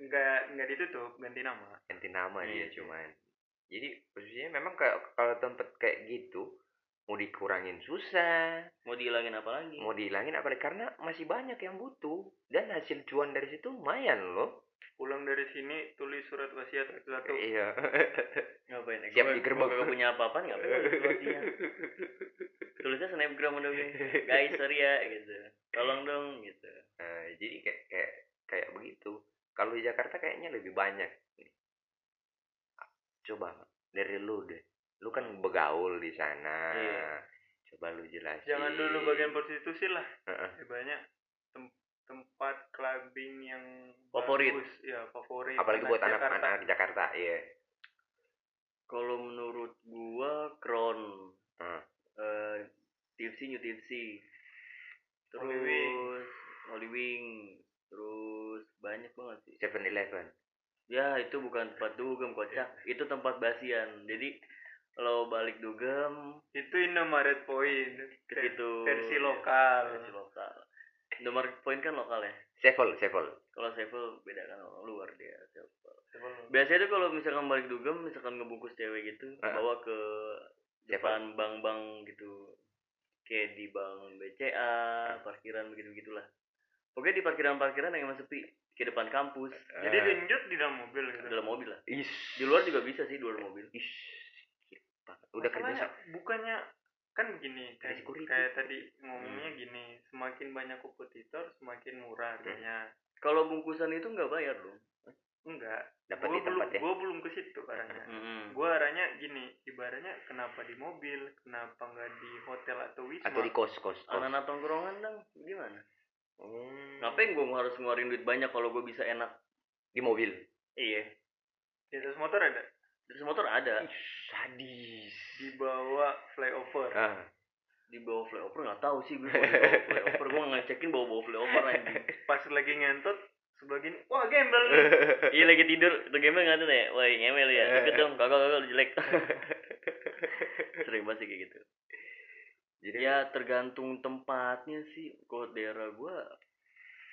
nggak nggak ditutup, ganti nama. ganti nama Iya. dia cuman jadi posisinya memang kayak kalau tempat kayak gitu mau dikurangin susah. Mau dihilangin apa lagi? Mau dihilangin apalagi karena masih banyak yang butuh. Dan hasil cuan dari situ lumayan loh. Pulang dari sini tulis surat wasiat satu. iya. Ngapain? Ya? Siap digerebek. gua kagak punya apa-apa ngapain wasiat? tulisnya snapgram udah gue guys sorry ya gitu. Tolong dong gitu. Nah, jadi kayak kayak kayak begitu. Kalau di Jakarta kayaknya lebih banyak coba dari lu deh lu kan begaul di sana Iya. coba lu jelasin Jangan dulu bagian prostitusi lah. Ya, banyak tem- tempat clubbing yang Favorit. bagus. Ya, favorit. apalagi buat Jakarta. anak-anak Jakarta iya kalau menurut gua Crown Hmm. eh tipsy new tipsy terus Holy Wing. Holy Wing terus banyak banget sih Seven Eleven ya itu bukan tempat dugem kocak itu tempat basian. Jadi kalau balik dugem Itu Indomaret Point. ke situ Versi ya, lokal. versi lokal. Nomor poin kan lokal ya? Sevel Sevel. Kalau Sevel beda kan orang luar dia Sevel. Biasanya tuh kalau misalkan balik dugem misalkan ngebungkus cewek gitu Ah. bawa ke depan bank-bank gitu. Kayak di bank BCA parkiran begitu begitulah pokoknya di parkiran-parkiran yang emang sepi ke depan kampus Jadi genjot di dalam mobil gitu. dalam mobil lah Is. di luar juga bisa sih di luar mobil Is. Udah kerja Masalahnya sa- bukannya kan gini kayak, kayak tadi ngomongnya Hmm. gini semakin banyak kompetitor semakin murah harganya kalau bungkusan itu nggak bayar dong enggak dapat gua di belum tempat ya. gua belum ke situ arahnya Mm-mm. gua arahnya gini ibaratnya kenapa di mobil kenapa nggak di hotel atau wisma Atau di kos kos kos. anak-anak tongkrongan dong gimana Hmm. ngapain gue harus ngeluarin duit banyak kalau gue bisa enak Di mobil. iya. Di atas motor ada? Terus motor ada. Ih, sadis. di bawah flyover. Ah. di bawah flyover nggak tahu sih gue di flyover. Gue ngecekin bawa bawa flyover anjing. Pas lagi ngentot sebelah gini wah gembel nih. Iya lagi tidur. Tuh gembel nggak tuh ya wah ngemel ya. Deket dong. Kakak lu jelek. Sering banget sih kayak gitu Jadi ya tergantung tempatnya sih kalau daerah gua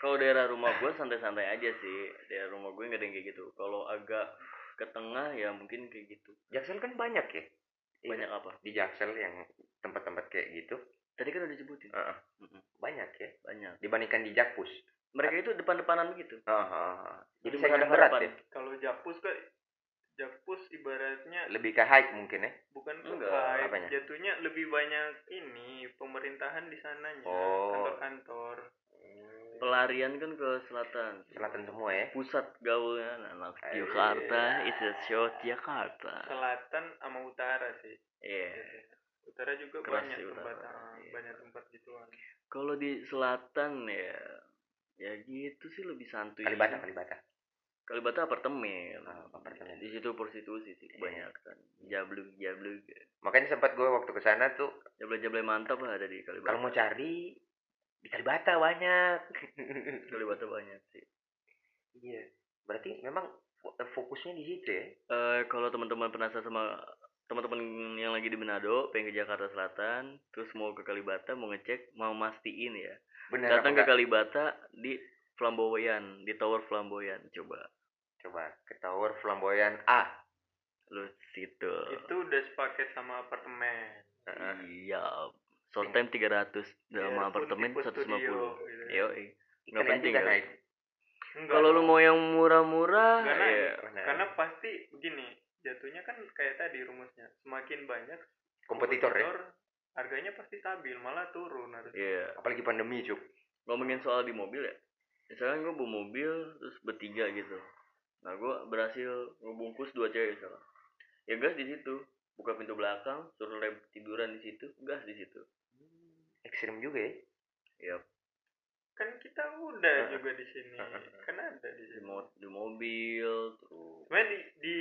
kalau daerah rumah gua santai-santai aja sih daerah rumah gue nggak ada yang kayak gitu kalau agak ke tengah ya mungkin kayak gitu Jaksel kan banyak ya. banyak Iya. apa Di Jaksel yang tempat-tempat kayak gitu. tadi kan udah disebutin Heeh. Mm-mm. Banyak ya. banyak Dibandingkan di Jakpus. mereka itu depan-depanan begitu ah, ah. Jadi saingan berat ya. kalau jakpus kan jakpus ibaratnya Lebih ke hype mungkin ya. bukan ke Enggak, hype, apanya? jatuhnya lebih banyak ini pemerintahan di sananya Oh. kantor-kantor pelarian kan ke selatan Selatan semua ya. pusat gaulnya anak. Jakarta is a show Jakarta selatan sama utara sih iya utara juga Keras banyak tempat ah, Iya. banyak tempat gituan kalau di selatan ya ya gitu sih lebih santuy Kalibata, Kalibata. Kalibata apartemen Ah, apartemen. di situ prostitusi sih Iya. banyak kan jablug jablug Makanya sempat gue waktu ke sana tuh jablug jablug mantap lah ada di Kalibata kalau mau cari di Kalibata banyak. Kalibata banyak sih Iya. Berarti memang fokusnya di situ ya. Eh kalau teman-teman penasaran sama teman-teman yang lagi di Manado pengen ke Jakarta Selatan terus mau ke Kalibata mau ngecek mau mastiin ya Benar datang ke? Kalibata di Flamboyan di Tower Flamboyan coba Coba ke Tower Flamboyan A. lu situ itu udah sepaket sama apartemen. Heeh. iya. Short time 300 dalam Biarpun apartemen tipe 150 studio, gitu ya. yo nggak Ikan penting ya naik. Enggak kalau lu mau yang murah-murah Nggak naik. ya karena pasti begini jatuhnya kan kayak tadi rumusnya. Semakin banyak kompetitor ya? harganya pasti stabil malah turun harus Iya. apalagi pandemi cuk. Ngomongin soal di mobil ya. Misalkan gue bawa mobil terus bertiga gitu nah gue berhasil ngebungkus dua cewek misalnya ya gas di situ. Buka pintu belakang suruh lem tiduran di situ gas di situ. Ekstrim juga ya? Ya kan kita udah Heeh. juga di sini. Kan ada di di, sini. mo- di mobil terus sebenarnya di, di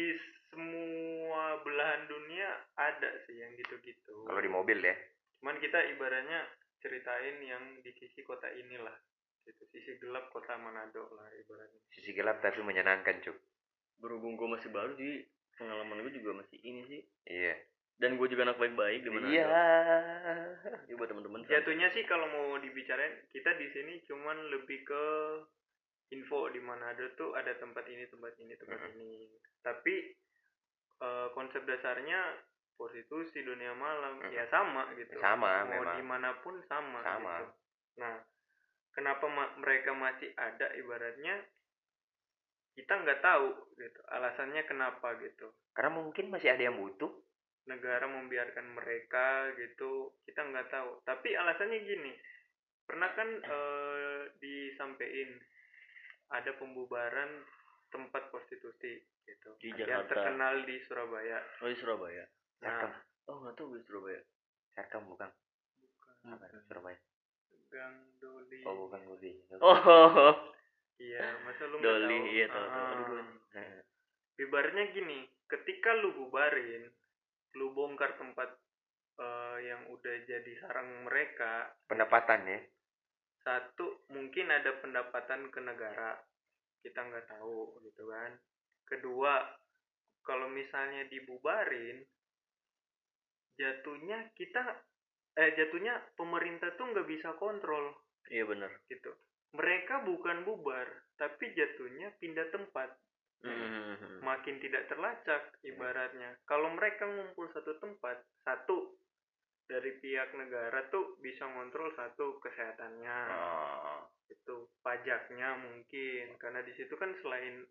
semua belahan dunia ada sih yang gitu-gitu. Kalau di mobil ya? Cuman kita ibaratnya ceritain yang di sisi kota inilah gitu. Sisi gelap kota Manado lah ibaratnya. Sisi gelap tapi menyenangkan cuk. Berhubung gue masih baru sih pengalaman gue juga masih ini sih. Iya. Dan gue juga anak baik-baik di mana iya. Ini buat teman-teman jatuhnya sih kalau mau dibicarain kita di sini cuman lebih ke info di Manado tuh ada tempat ini tempat ini tempat Mhm. ini. Tapi eh, konsep dasarnya prostitusi dunia malam. Mhm. ya sama gitu. Sama, mau memang. di mana pun sama Sama. gitu. nah kenapa ma- mereka masih ada ibaratnya kita nggak tahu gitu. Alasannya kenapa gitu. Karena mungkin masih ada yang butuh. Negara membiarkan mereka gitu. Kita nggak tahu. Tapi alasannya gini. Pernah kan eh, disampaikan ada pembubaran tempat prostitusi gitu. Di yang Jakarta. terkenal di Surabaya. Oh di Surabaya? Sarkam nah oh nggak tahu di Surabaya. Sarkam bukan. Bukan. Surabaya Gang Doli oh bukan Gudi oh. Iya masa lu nggak Doli tahu? iya tahu tahu Ah. Aduh, ibaratnya gini ketika lu bubarin lu bongkar tempat eh, yang udah jadi sarang mereka. Pendapatan ya? Satu mungkin ada pendapatan ke negara. Kita nggak tahu gitu kan. Kedua kalau misalnya dibubarin jatuhnya kita eh jatuhnya pemerintah tuh nggak bisa kontrol. Iya benar. Gitu. Mereka bukan bubar tapi jatuhnya pindah tempat. Mhm. makin tidak terlacak ibaratnya. Kalau mereka ngumpul satu tempat satu dari pihak negara tuh bisa ngontrol satu kesehatannya. Oh. itu pajaknya mungkin. Karena di situ kan selain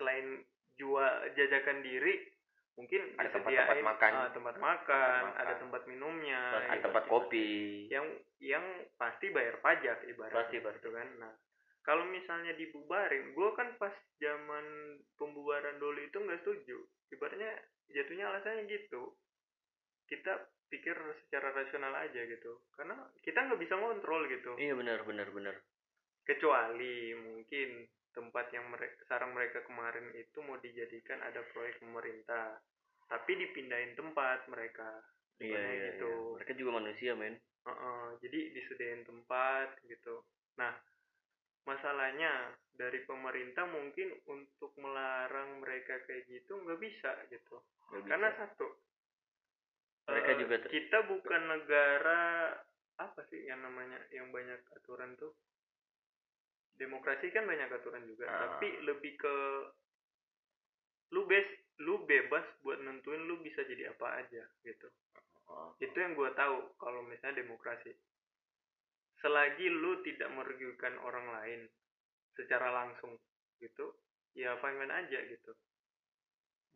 selain jual jajakan diri mungkin Ada tempat-tempat makan. ah, tempat makan makan. ada tempat minumnya Pasti, ada gitu. tempat kopi yang yang pasti bayar pajak ibaratnya Pasti, pasti. gitu kan nah kalau misalnya dibubarin gue kan pas zaman pembubaran dulu itu nggak setuju ibaratnya jatuhnya alasannya gitu kita pikir secara rasional aja gitu karena kita nggak bisa ngontrol gitu iya benar benar benar kecuali mungkin tempat yang mereka sarang mereka kemarin itu mau dijadikan ada proyek pemerintah tapi dipindahin tempat mereka iya iya, gitu. iya. mereka juga manusia men Heeh, jadi disediain tempat gitu nah masalahnya dari pemerintah mungkin untuk melarang mereka kayak gitu nggak bisa gitu bisa. karena satu Mereka eh, juga ter- kita bukan negara apa sih yang namanya yang banyak aturan tuh demokrasi kan banyak aturan juga Ah. tapi lebih ke lu bes lu bebas buat nentuin lu bisa jadi apa aja gitu. Oh. itu yang gue tahu kalau misalnya demokrasi. Selagi lu tidak merugikan orang lain secara langsung gitu ya fine fine aja gitu.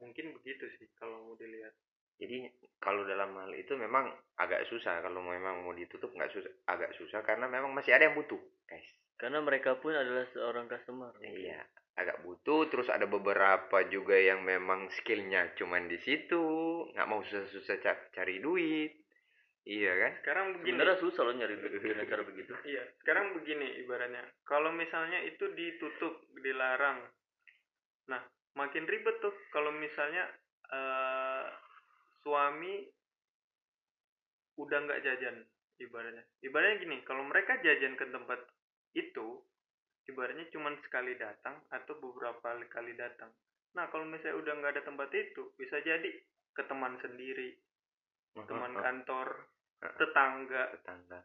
Mungkin begitu sih kalau mau dilihat. Jadi kalau dalam hal itu memang agak susah kalau memang mau ditutup nggak susah agak susah karena memang masih ada yang butuh guys karena mereka pun adalah seorang customer iya agak butuh terus ada beberapa juga yang memang skillnya cuman di situ nggak mau susah-susah ca- cari duit. Iya kan? Sekarang begini. Sebenarnya susah loh nyari duit dengan cara begitu. Iya sekarang begini ibaratnya. Kalau misalnya itu ditutup dilarang. Nah makin ribet tuh kalau misalnya eh, suami udah nggak jajan ibaratnya. Ibaratnya gini kalau mereka jajan ke tempat itu ibaratnya cuma sekali datang atau beberapa kali datang. Nah kalau misalnya udah nggak ada tempat itu bisa jadi ke teman sendiri teman Oh, kantor tetangga. Tetangga.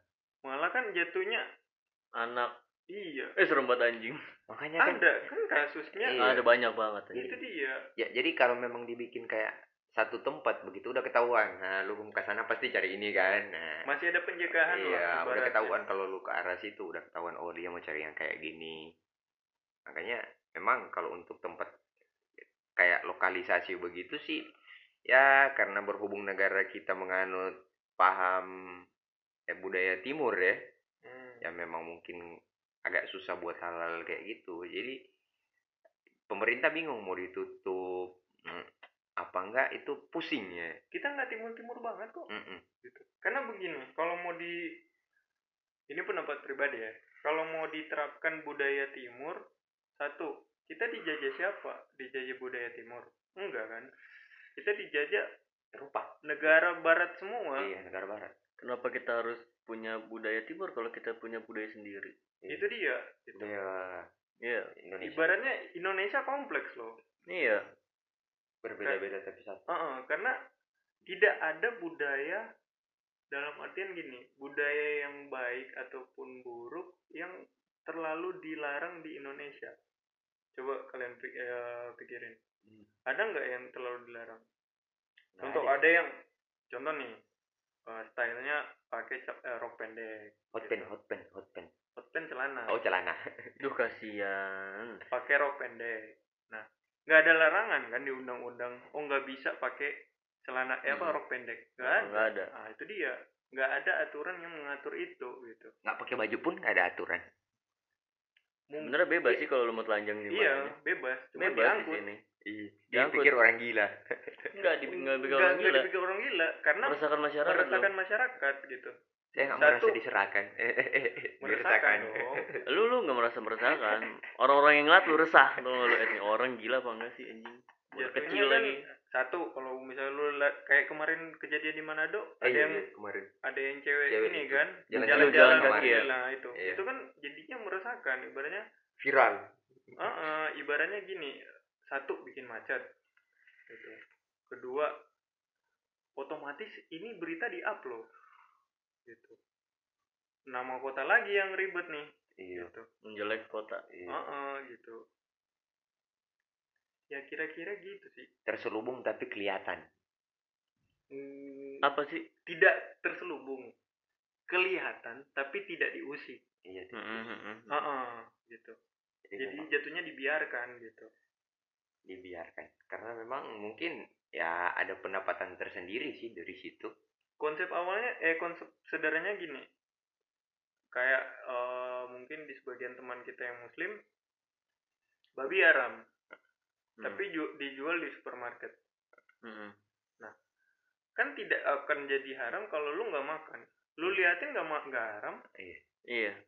Malah kan jatuhnya anak. Iya. Eh serem banget anjing. Makanya kan ada kan kasusnya Iya. ada banyak banget anjing. itu dia. Ya jadi kalau memang dibikin kayak satu tempat begitu udah ketahuan. Nah lu ke sana pasti cari ini kan. Nah. Masih ada pencegahan lah iya udah ibaratnya. ketahuan kalau lu ke arah situ udah ketahuan oh dia mau cari yang kayak gini. Makanya memang kalau untuk tempat kayak lokalisasi begitu sih ya karena berhubung negara kita menganut paham eh, budaya timur ya Hmm. ya memang mungkin agak susah buat halal kayak gitu. Jadi pemerintah bingung mau ditutup enggak itu pusing ya kita nggak timur timur banget kok Mm-mm. gitu. Karena begini, kalau mau di ini pendapat pribadi ya. Kalau mau diterapkan budaya timur, satu, kita dijajah siapa? Dijajah budaya timur? Enggak kan? Kita dijajah Eropa negara barat semua. iya negara barat kenapa kita harus punya budaya timur kalau kita punya budaya sendiri Iya. Itu dia. Gitu. budaya iya Indonesia Ibaratnya Indonesia kompleks loh. iya berbeda-beda tapi satu Heeh, karena tidak ada budaya dalam artian gini, budaya yang baik ataupun buruk yang terlalu dilarang di Indonesia. Coba kalian eh, pikirin. Hmm. Ada nggak yang terlalu dilarang? Nah, Contoh ada. ada yang contoh nih eh, stylenya pakai eh, rok pendek, hot gitu. pen hot pen hot pen hot pen celana, oh celana duh kasihan pakai rok pendek. Nah, nggak ada larangan kan di undang-undang. Oh nggak bisa pakai celana eh, apa Hmm. rok pendek? Nggak Nggak ada. ada Nah, itu dia. Nggak ada aturan yang mengatur itu gitu. nggak pakai baju pun nggak ada aturan sebenarnya bebas sih kalau lu mau telanjang di Iya, mana bebas. Cuma bebas di diangkut. sini iya dia dia pikir orang gila enggak di enggak pikir Nggak- orang gila dipikir orang gila karena meresahkan masyarakat meresahkan masyarakat gitu. Saya nggak merasa diserahkan. Meresahkan. Dong. lu lu nggak merasa meresahkan. Orang-orang yang ngeliat lu resah. Lu lu ini orang gila apa enggak sih anjing? Jatuhnya kecil kan lagi. Satu, kalau misalnya lu kayak kemarin kejadian di Manado, Eh, ada iya, yang iya, kemarin. ada yang cewek, Cewek ini itu. kan Jalan-jalan jalan jalan-jalan kaki ya. nah itu. Iya. itu kan jadinya meresahkan ibaratnya viral. Ah ah, ibaratnya gini satu bikin macet. Gitu. kedua otomatis ini berita di upload gitu. Nama kota lagi yang ribet nih iya. gitu. Menjelek kota iya. ah ah, gitu. Ya kira-kira gitu sih. Terselubung tapi kelihatan. Hmm, apa sih? tidak terselubung. Kelihatan tapi tidak diusik. Iya Mm, mm, mm, mm. ah ah, gitu. Jadi, jadi memang. jatuhnya dibiarkan gitu. Dibiarkan. Karena memang mungkin ya ada pendapatan tersendiri sih dari situ konsep awalnya eh konsep sederhananya gini. Kayak eh, mungkin di sebagian teman kita yang muslim babi haram. Hmm. tapi ju- dijual di supermarket. Mm, mm. kan tidak akan jadi haram kalau lu nggak makan. Lu liatin nggak nggak haram? Iya.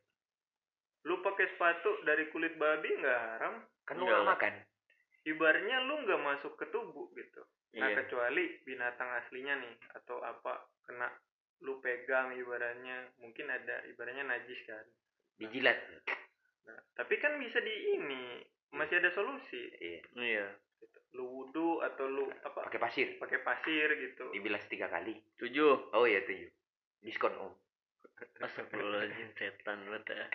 Lu pakai sepatu dari kulit babi nggak haram? Kan lu Enggak nggak. makan ibarnya lu nggak masuk ke tubuh gitu. Nah iya. kecuali binatang aslinya nih atau apa kena lu pegang ibaratnya mungkin ada ibaratnya najis kan. Dijilat. Nah, tapi kan bisa di ini masih ada solusi. iya. Iya. Gitu. Lu wudhu atau lu apa? pakai pasir. Pakai pasir gitu. dibilas tiga kali. Tujuh. Oh iya tujuh. Diskon om. Astagfirullahaladzim setan banget ya.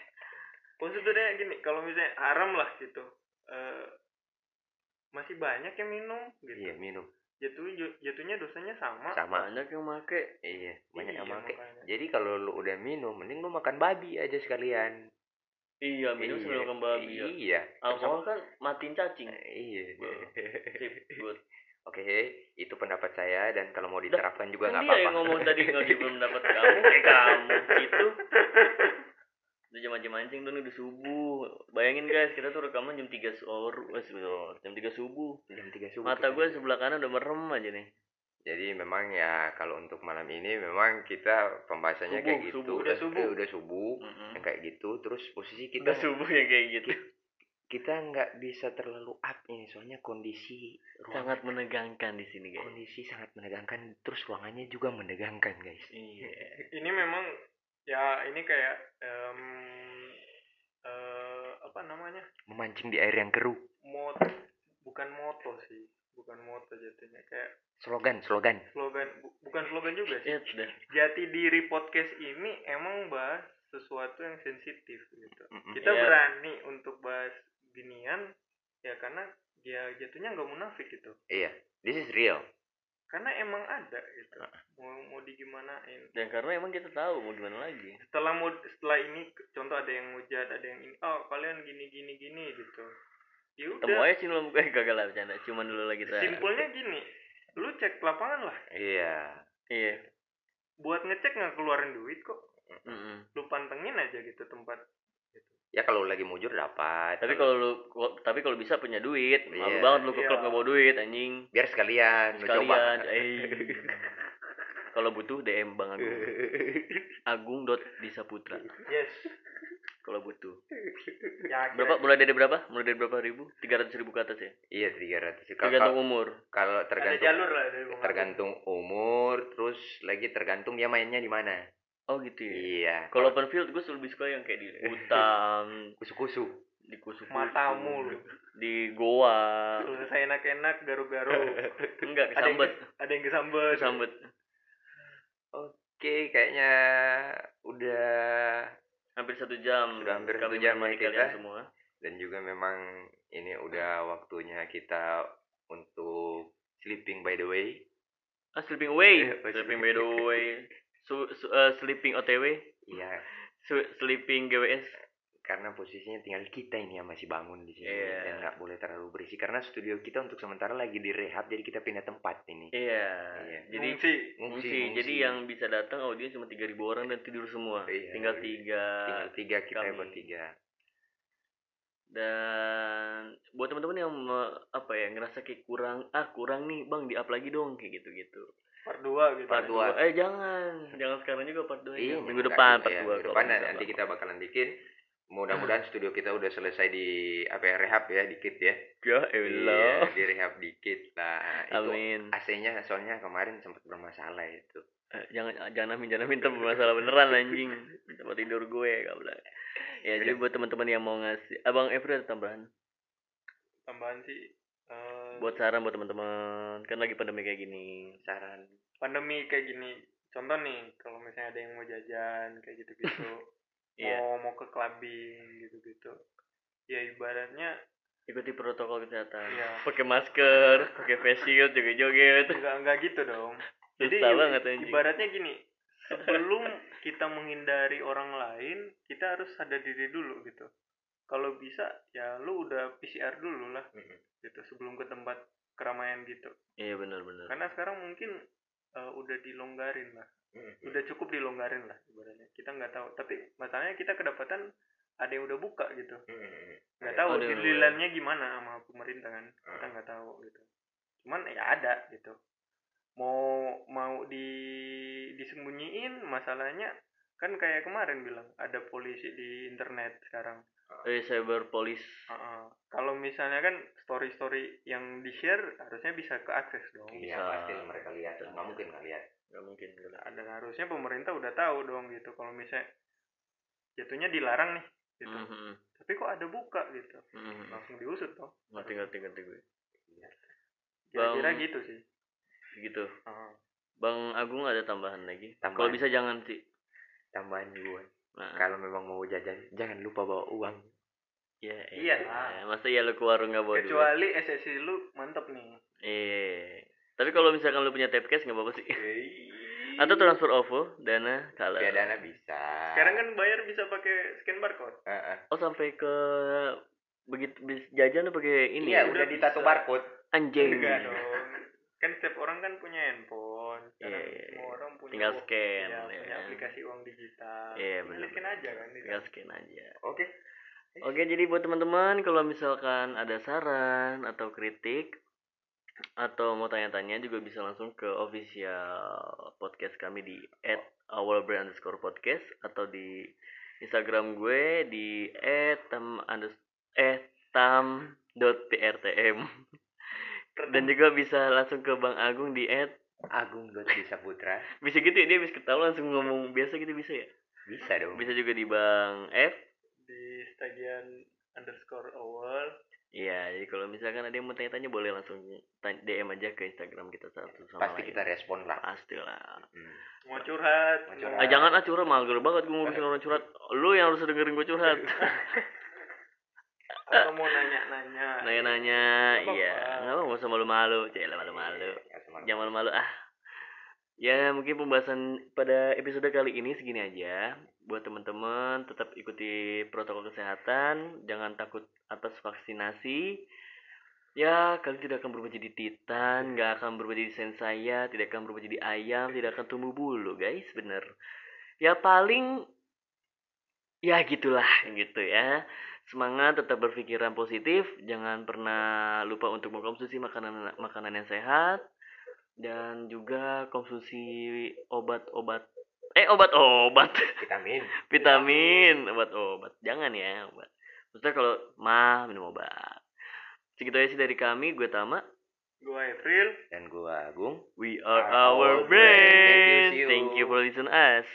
Konsepnya gini, kalau misalnya haram lah gitu. eh, masih banyak yang minum gitu. iya minum. Jatuh jatuhnya dosanya sama. sama banyak yang make. Iya banyak yang Iya, pakai makanya. jadi kalau lu udah minum mending lu makan babi aja sekalian. Iya minum Iya, sebelum makan babi ya. iya. Alkohol kan matiin cacing. Iya. Sip good. Oke itu pendapat saya dan kalau mau diterapkan juga kan nggak dia apa-apa. yang ngomong tadi nggak di belum dapat kamu kayak kamu gitu udah jam jam mancing tuh nih udah subuh bayangin guys kita tuh rekaman jam tiga sore eh, sebentar, jam tiga subuh jam tiga subuh mata gue sebelah kanan udah merem aja nih Jadi memang ya kalau untuk malam ini memang kita pembahasannya Subuh, kayak gitu. subuh, udah subuh. eh, udah subuh, Mm-mm. yang kayak gitu. Terus posisi kita udah subuh ya kayak gitu kita nggak bisa terlalu up ini soalnya kondisi ruangan sangat menegangkan di sini guys kondisi sangat menegangkan. Terus ruangannya juga menegangkan guys. iya Ini memang ya ini kayak em, eh, apa namanya? Memancing di air yang keruh. Mot bukan moto sih, bukan moto jatuhnya kayak Slogan, slogan. slogan bu- bukan slogan juga sih. ya sudah Jati diri podcast ini emang bahas sesuatu yang sensitif gitu Mm-mm. kita Iya. berani untuk bahas ginian ya karena dia jatuhnya nggak munafik gitu iya this is real karena emang ada gitu. Mau mau digimanain. Dan karena emang kita tahu mau gimana lagi. Setelah mau setelah ini contoh ada yang ngujat ada yang ini oh kalian gini gini gini gitu. Ya temu udah aja sih lu eh gagal lah bercanda. Cuman dulu lagi kita simpelnya gini lu cek lapangan lah. Iya. Iya. Buat ngecek nggak keluarin duit kok. Mm-mm. lu pantengin aja gitu tempat ya kalau lagi mujur dapat tapi kalau lu tapi kalau bisa punya duit malu Iya. banget lu ke Iya. klub nggak bawa duit anjing. Biar sekalian sekalian eh. Kalau butuh DM Bang Agung. Agung dot Disaputra yes. Kalau butuh. Ya berapa? mulai dari berapa? Mulai dari berapa ribu? Tiga ratus ribu ke atas ya? Iya tiga ratus. Tergantung umur. kalau ada tergantung jalur lah dari Bang Agung. tergantung umur terus lagi tergantung dia mainnya di mana oh gitu ya? Iya. Kalau open field gue lebih suka yang kayak di hutan kusu-kusu di kusu matamu lu. Di goa. Selesai enak-enak garu-garu enggak ada yang kesambet. ada yang kesambet. Kesambet. Oke kayaknya udah hampir satu jam Sudah hampir satu jam ya kita. kalian semua. Dan juga memang ini udah waktunya kita untuk sleeping by the way. Ah sleeping away oh, sleeping by the way Su- su- eh, sleeping otw iya Su- sleeping gws karena posisinya tinggal kita ini yang masih bangun di sini Iya. dan nggak boleh terlalu berisik karena studio kita untuk sementara lagi direhab jadi kita pindah tempat ini iya Iya. jadi Ngungsi. Ngungsi. ngungsi. Jadi yang bisa datang audiens cuma 3000 orang dan tidur semua. Iya, Tinggal tiga. tinggal tiga kita kami. bertiga Dan buat teman-teman yang me- apa ya ngerasa kayak kurang ah kurang nih bang di up lagi dong kayak gitu-gitu. Part 2 gitu Part dua. Eh jangan, jangan sekarang juga part 2 Iya, Minggu depan part ya. 2 Minggu depan nanti kita bakalan bikin mudah-mudahan studio kita udah selesai di apa ya rehab ya dikit ya Ya Iya, elah. di rehab dikit lah itu Amin. AC-nya soalnya kemarin sempat bermasalah itu Eh, jangan jangan amin jangan minta masalah beneran anjing. Tempat tidur gue gak boleh. Ya jadi buat teman-teman yang mau ngasih Abang Evri ada tambahan tambahan sih eh, buat saran buat teman-teman kan lagi pandemi kayak gini. saran. Pandemi kayak gini contoh nih kalau misalnya ada yang mau jajan kayak gitu-gitu. Iya. mau mau ke clubbing gitu-gitu. Ya ibaratnya ikuti protokol kesehatan. Iya. pakai masker pakai face shield joget-joget. Enggak enggak gitu dong. Jadi banget, ibaratnya gini sebelum kita menghindari orang lain kita harus sadar diri dulu gitu kalau bisa ya lu udah PCR dulu lah Mm-mm. gitu sebelum ke tempat keramaian gitu. Iya benar-benar karena sekarang mungkin eh, udah dilonggarin lah. Mm-mm. udah cukup dilonggarin lah ibaratnya. Kita nggak tahu tapi masalahnya kita kedapatan ada yang udah buka gitu. Nggak Ada- tahu Ada yang dililannya gimana sama pemerintah kan kita Ah. nggak tahu gitu. Cuman ya ada gitu. Mau mau di disembunyiin masalahnya kan kayak kemarin bilang ada polisi di internet sekarang eh cyber police. Heeh. kalau misalnya kan story story yang di share harusnya bisa keakses dong. Iya Bisa. pasti mereka lihat nggak mungkin nggak lihat. Nggak mungkin dan harusnya pemerintah udah tahu dong gitu kalau misalnya jatuhnya dilarang nih gitu. Mhm, tapi kok ada buka gitu? Mhm. langsung diusut toh ngerti ngerti ngerti gue. Kira-kira Bang- gitu sih. Gitu. Heeh. bang Agung ada tambahan lagi? Tambahan. kalau bisa jangan sih tambahan gue nah, kalau memang mau jajan jangan lupa bawa uang. Ya, Iya iya lah. masa ya lu ke warung nggak bawa duit. Kecuali SSI lu mantep nih. Eh tapi kalau misalkan lu punya tapcase nggak apa-apa sih. Atau transfer OVO dana kalau ya dana bisa. Sekarang kan bayar bisa pakai scan barcode. Heeh. oh sampai ke begitu bis- jajan tuh pakai ini iya ya? udah ditato barcode. Anjing. Enggak dong. Kan setiap orang kan punya handphone sekarang Iya, iya, semua iya. orang punya tinggal scan ya punya kan? aplikasi uang digital. Iya, tinggal bener. scan aja kan tinggal scan aja. Oke. Oke, jadi buat teman-teman kalau misalkan ada saran atau kritik atau mau tanya-tanya juga bisa langsung ke official podcast kami di @awalbrand underscore podcast atau di Instagram gue di @tam unders eh tam dot prtm dan juga bisa langsung ke Bang Agung di at Agung dot bisa putra bisa gitu ya dia habis ketawa langsung ngomong biasa gitu bisa ya bisa dong bisa juga di Bang F di stagian underscore awal Iya, jadi kalau misalkan ada yang mau tanya-tanya boleh langsung tanya- DM aja ke Instagram kita satu sama pasti lain. kita respon lah Pasti lah. Hmm. mau curhat Mau mau- curhat. Ah, jangan ah curhat, mager banget gue ngurusin orang curhat. Lu yang harus dengerin gue curhat. atau mau nanya-nanya Nanya-nanya, iya. Enggak apa-apa, malu-malu. Cila malu-malu. Jangan malu-malu ah. Ya mungkin pembahasan pada episode kali ini segini aja. Buat teman-teman tetap ikuti protokol kesehatan, jangan takut atas vaksinasi. Ya, kalian tidak akan berubah jadi titan, nggak akan berubah jadi sensaya, tidak akan berubah jadi ayam, tidak akan tumbuh bulu, guys, bener. Ya paling, ya gitulah, gitu ya. Semangat, tetap berpikiran positif, jangan pernah lupa untuk mengkonsumsi makanan makanan yang sehat dan juga konsumsi obat-obat eh obat-obat. Vitamin. Vitamin obat-obat. Jangan ya obat. Maksudnya kalau mah minum obat. Segitu aja sih dari kami. Gue Tama. Gue April. Dan gua Agung. We are Our our brain. Thank you, brain see you. thank you for listening us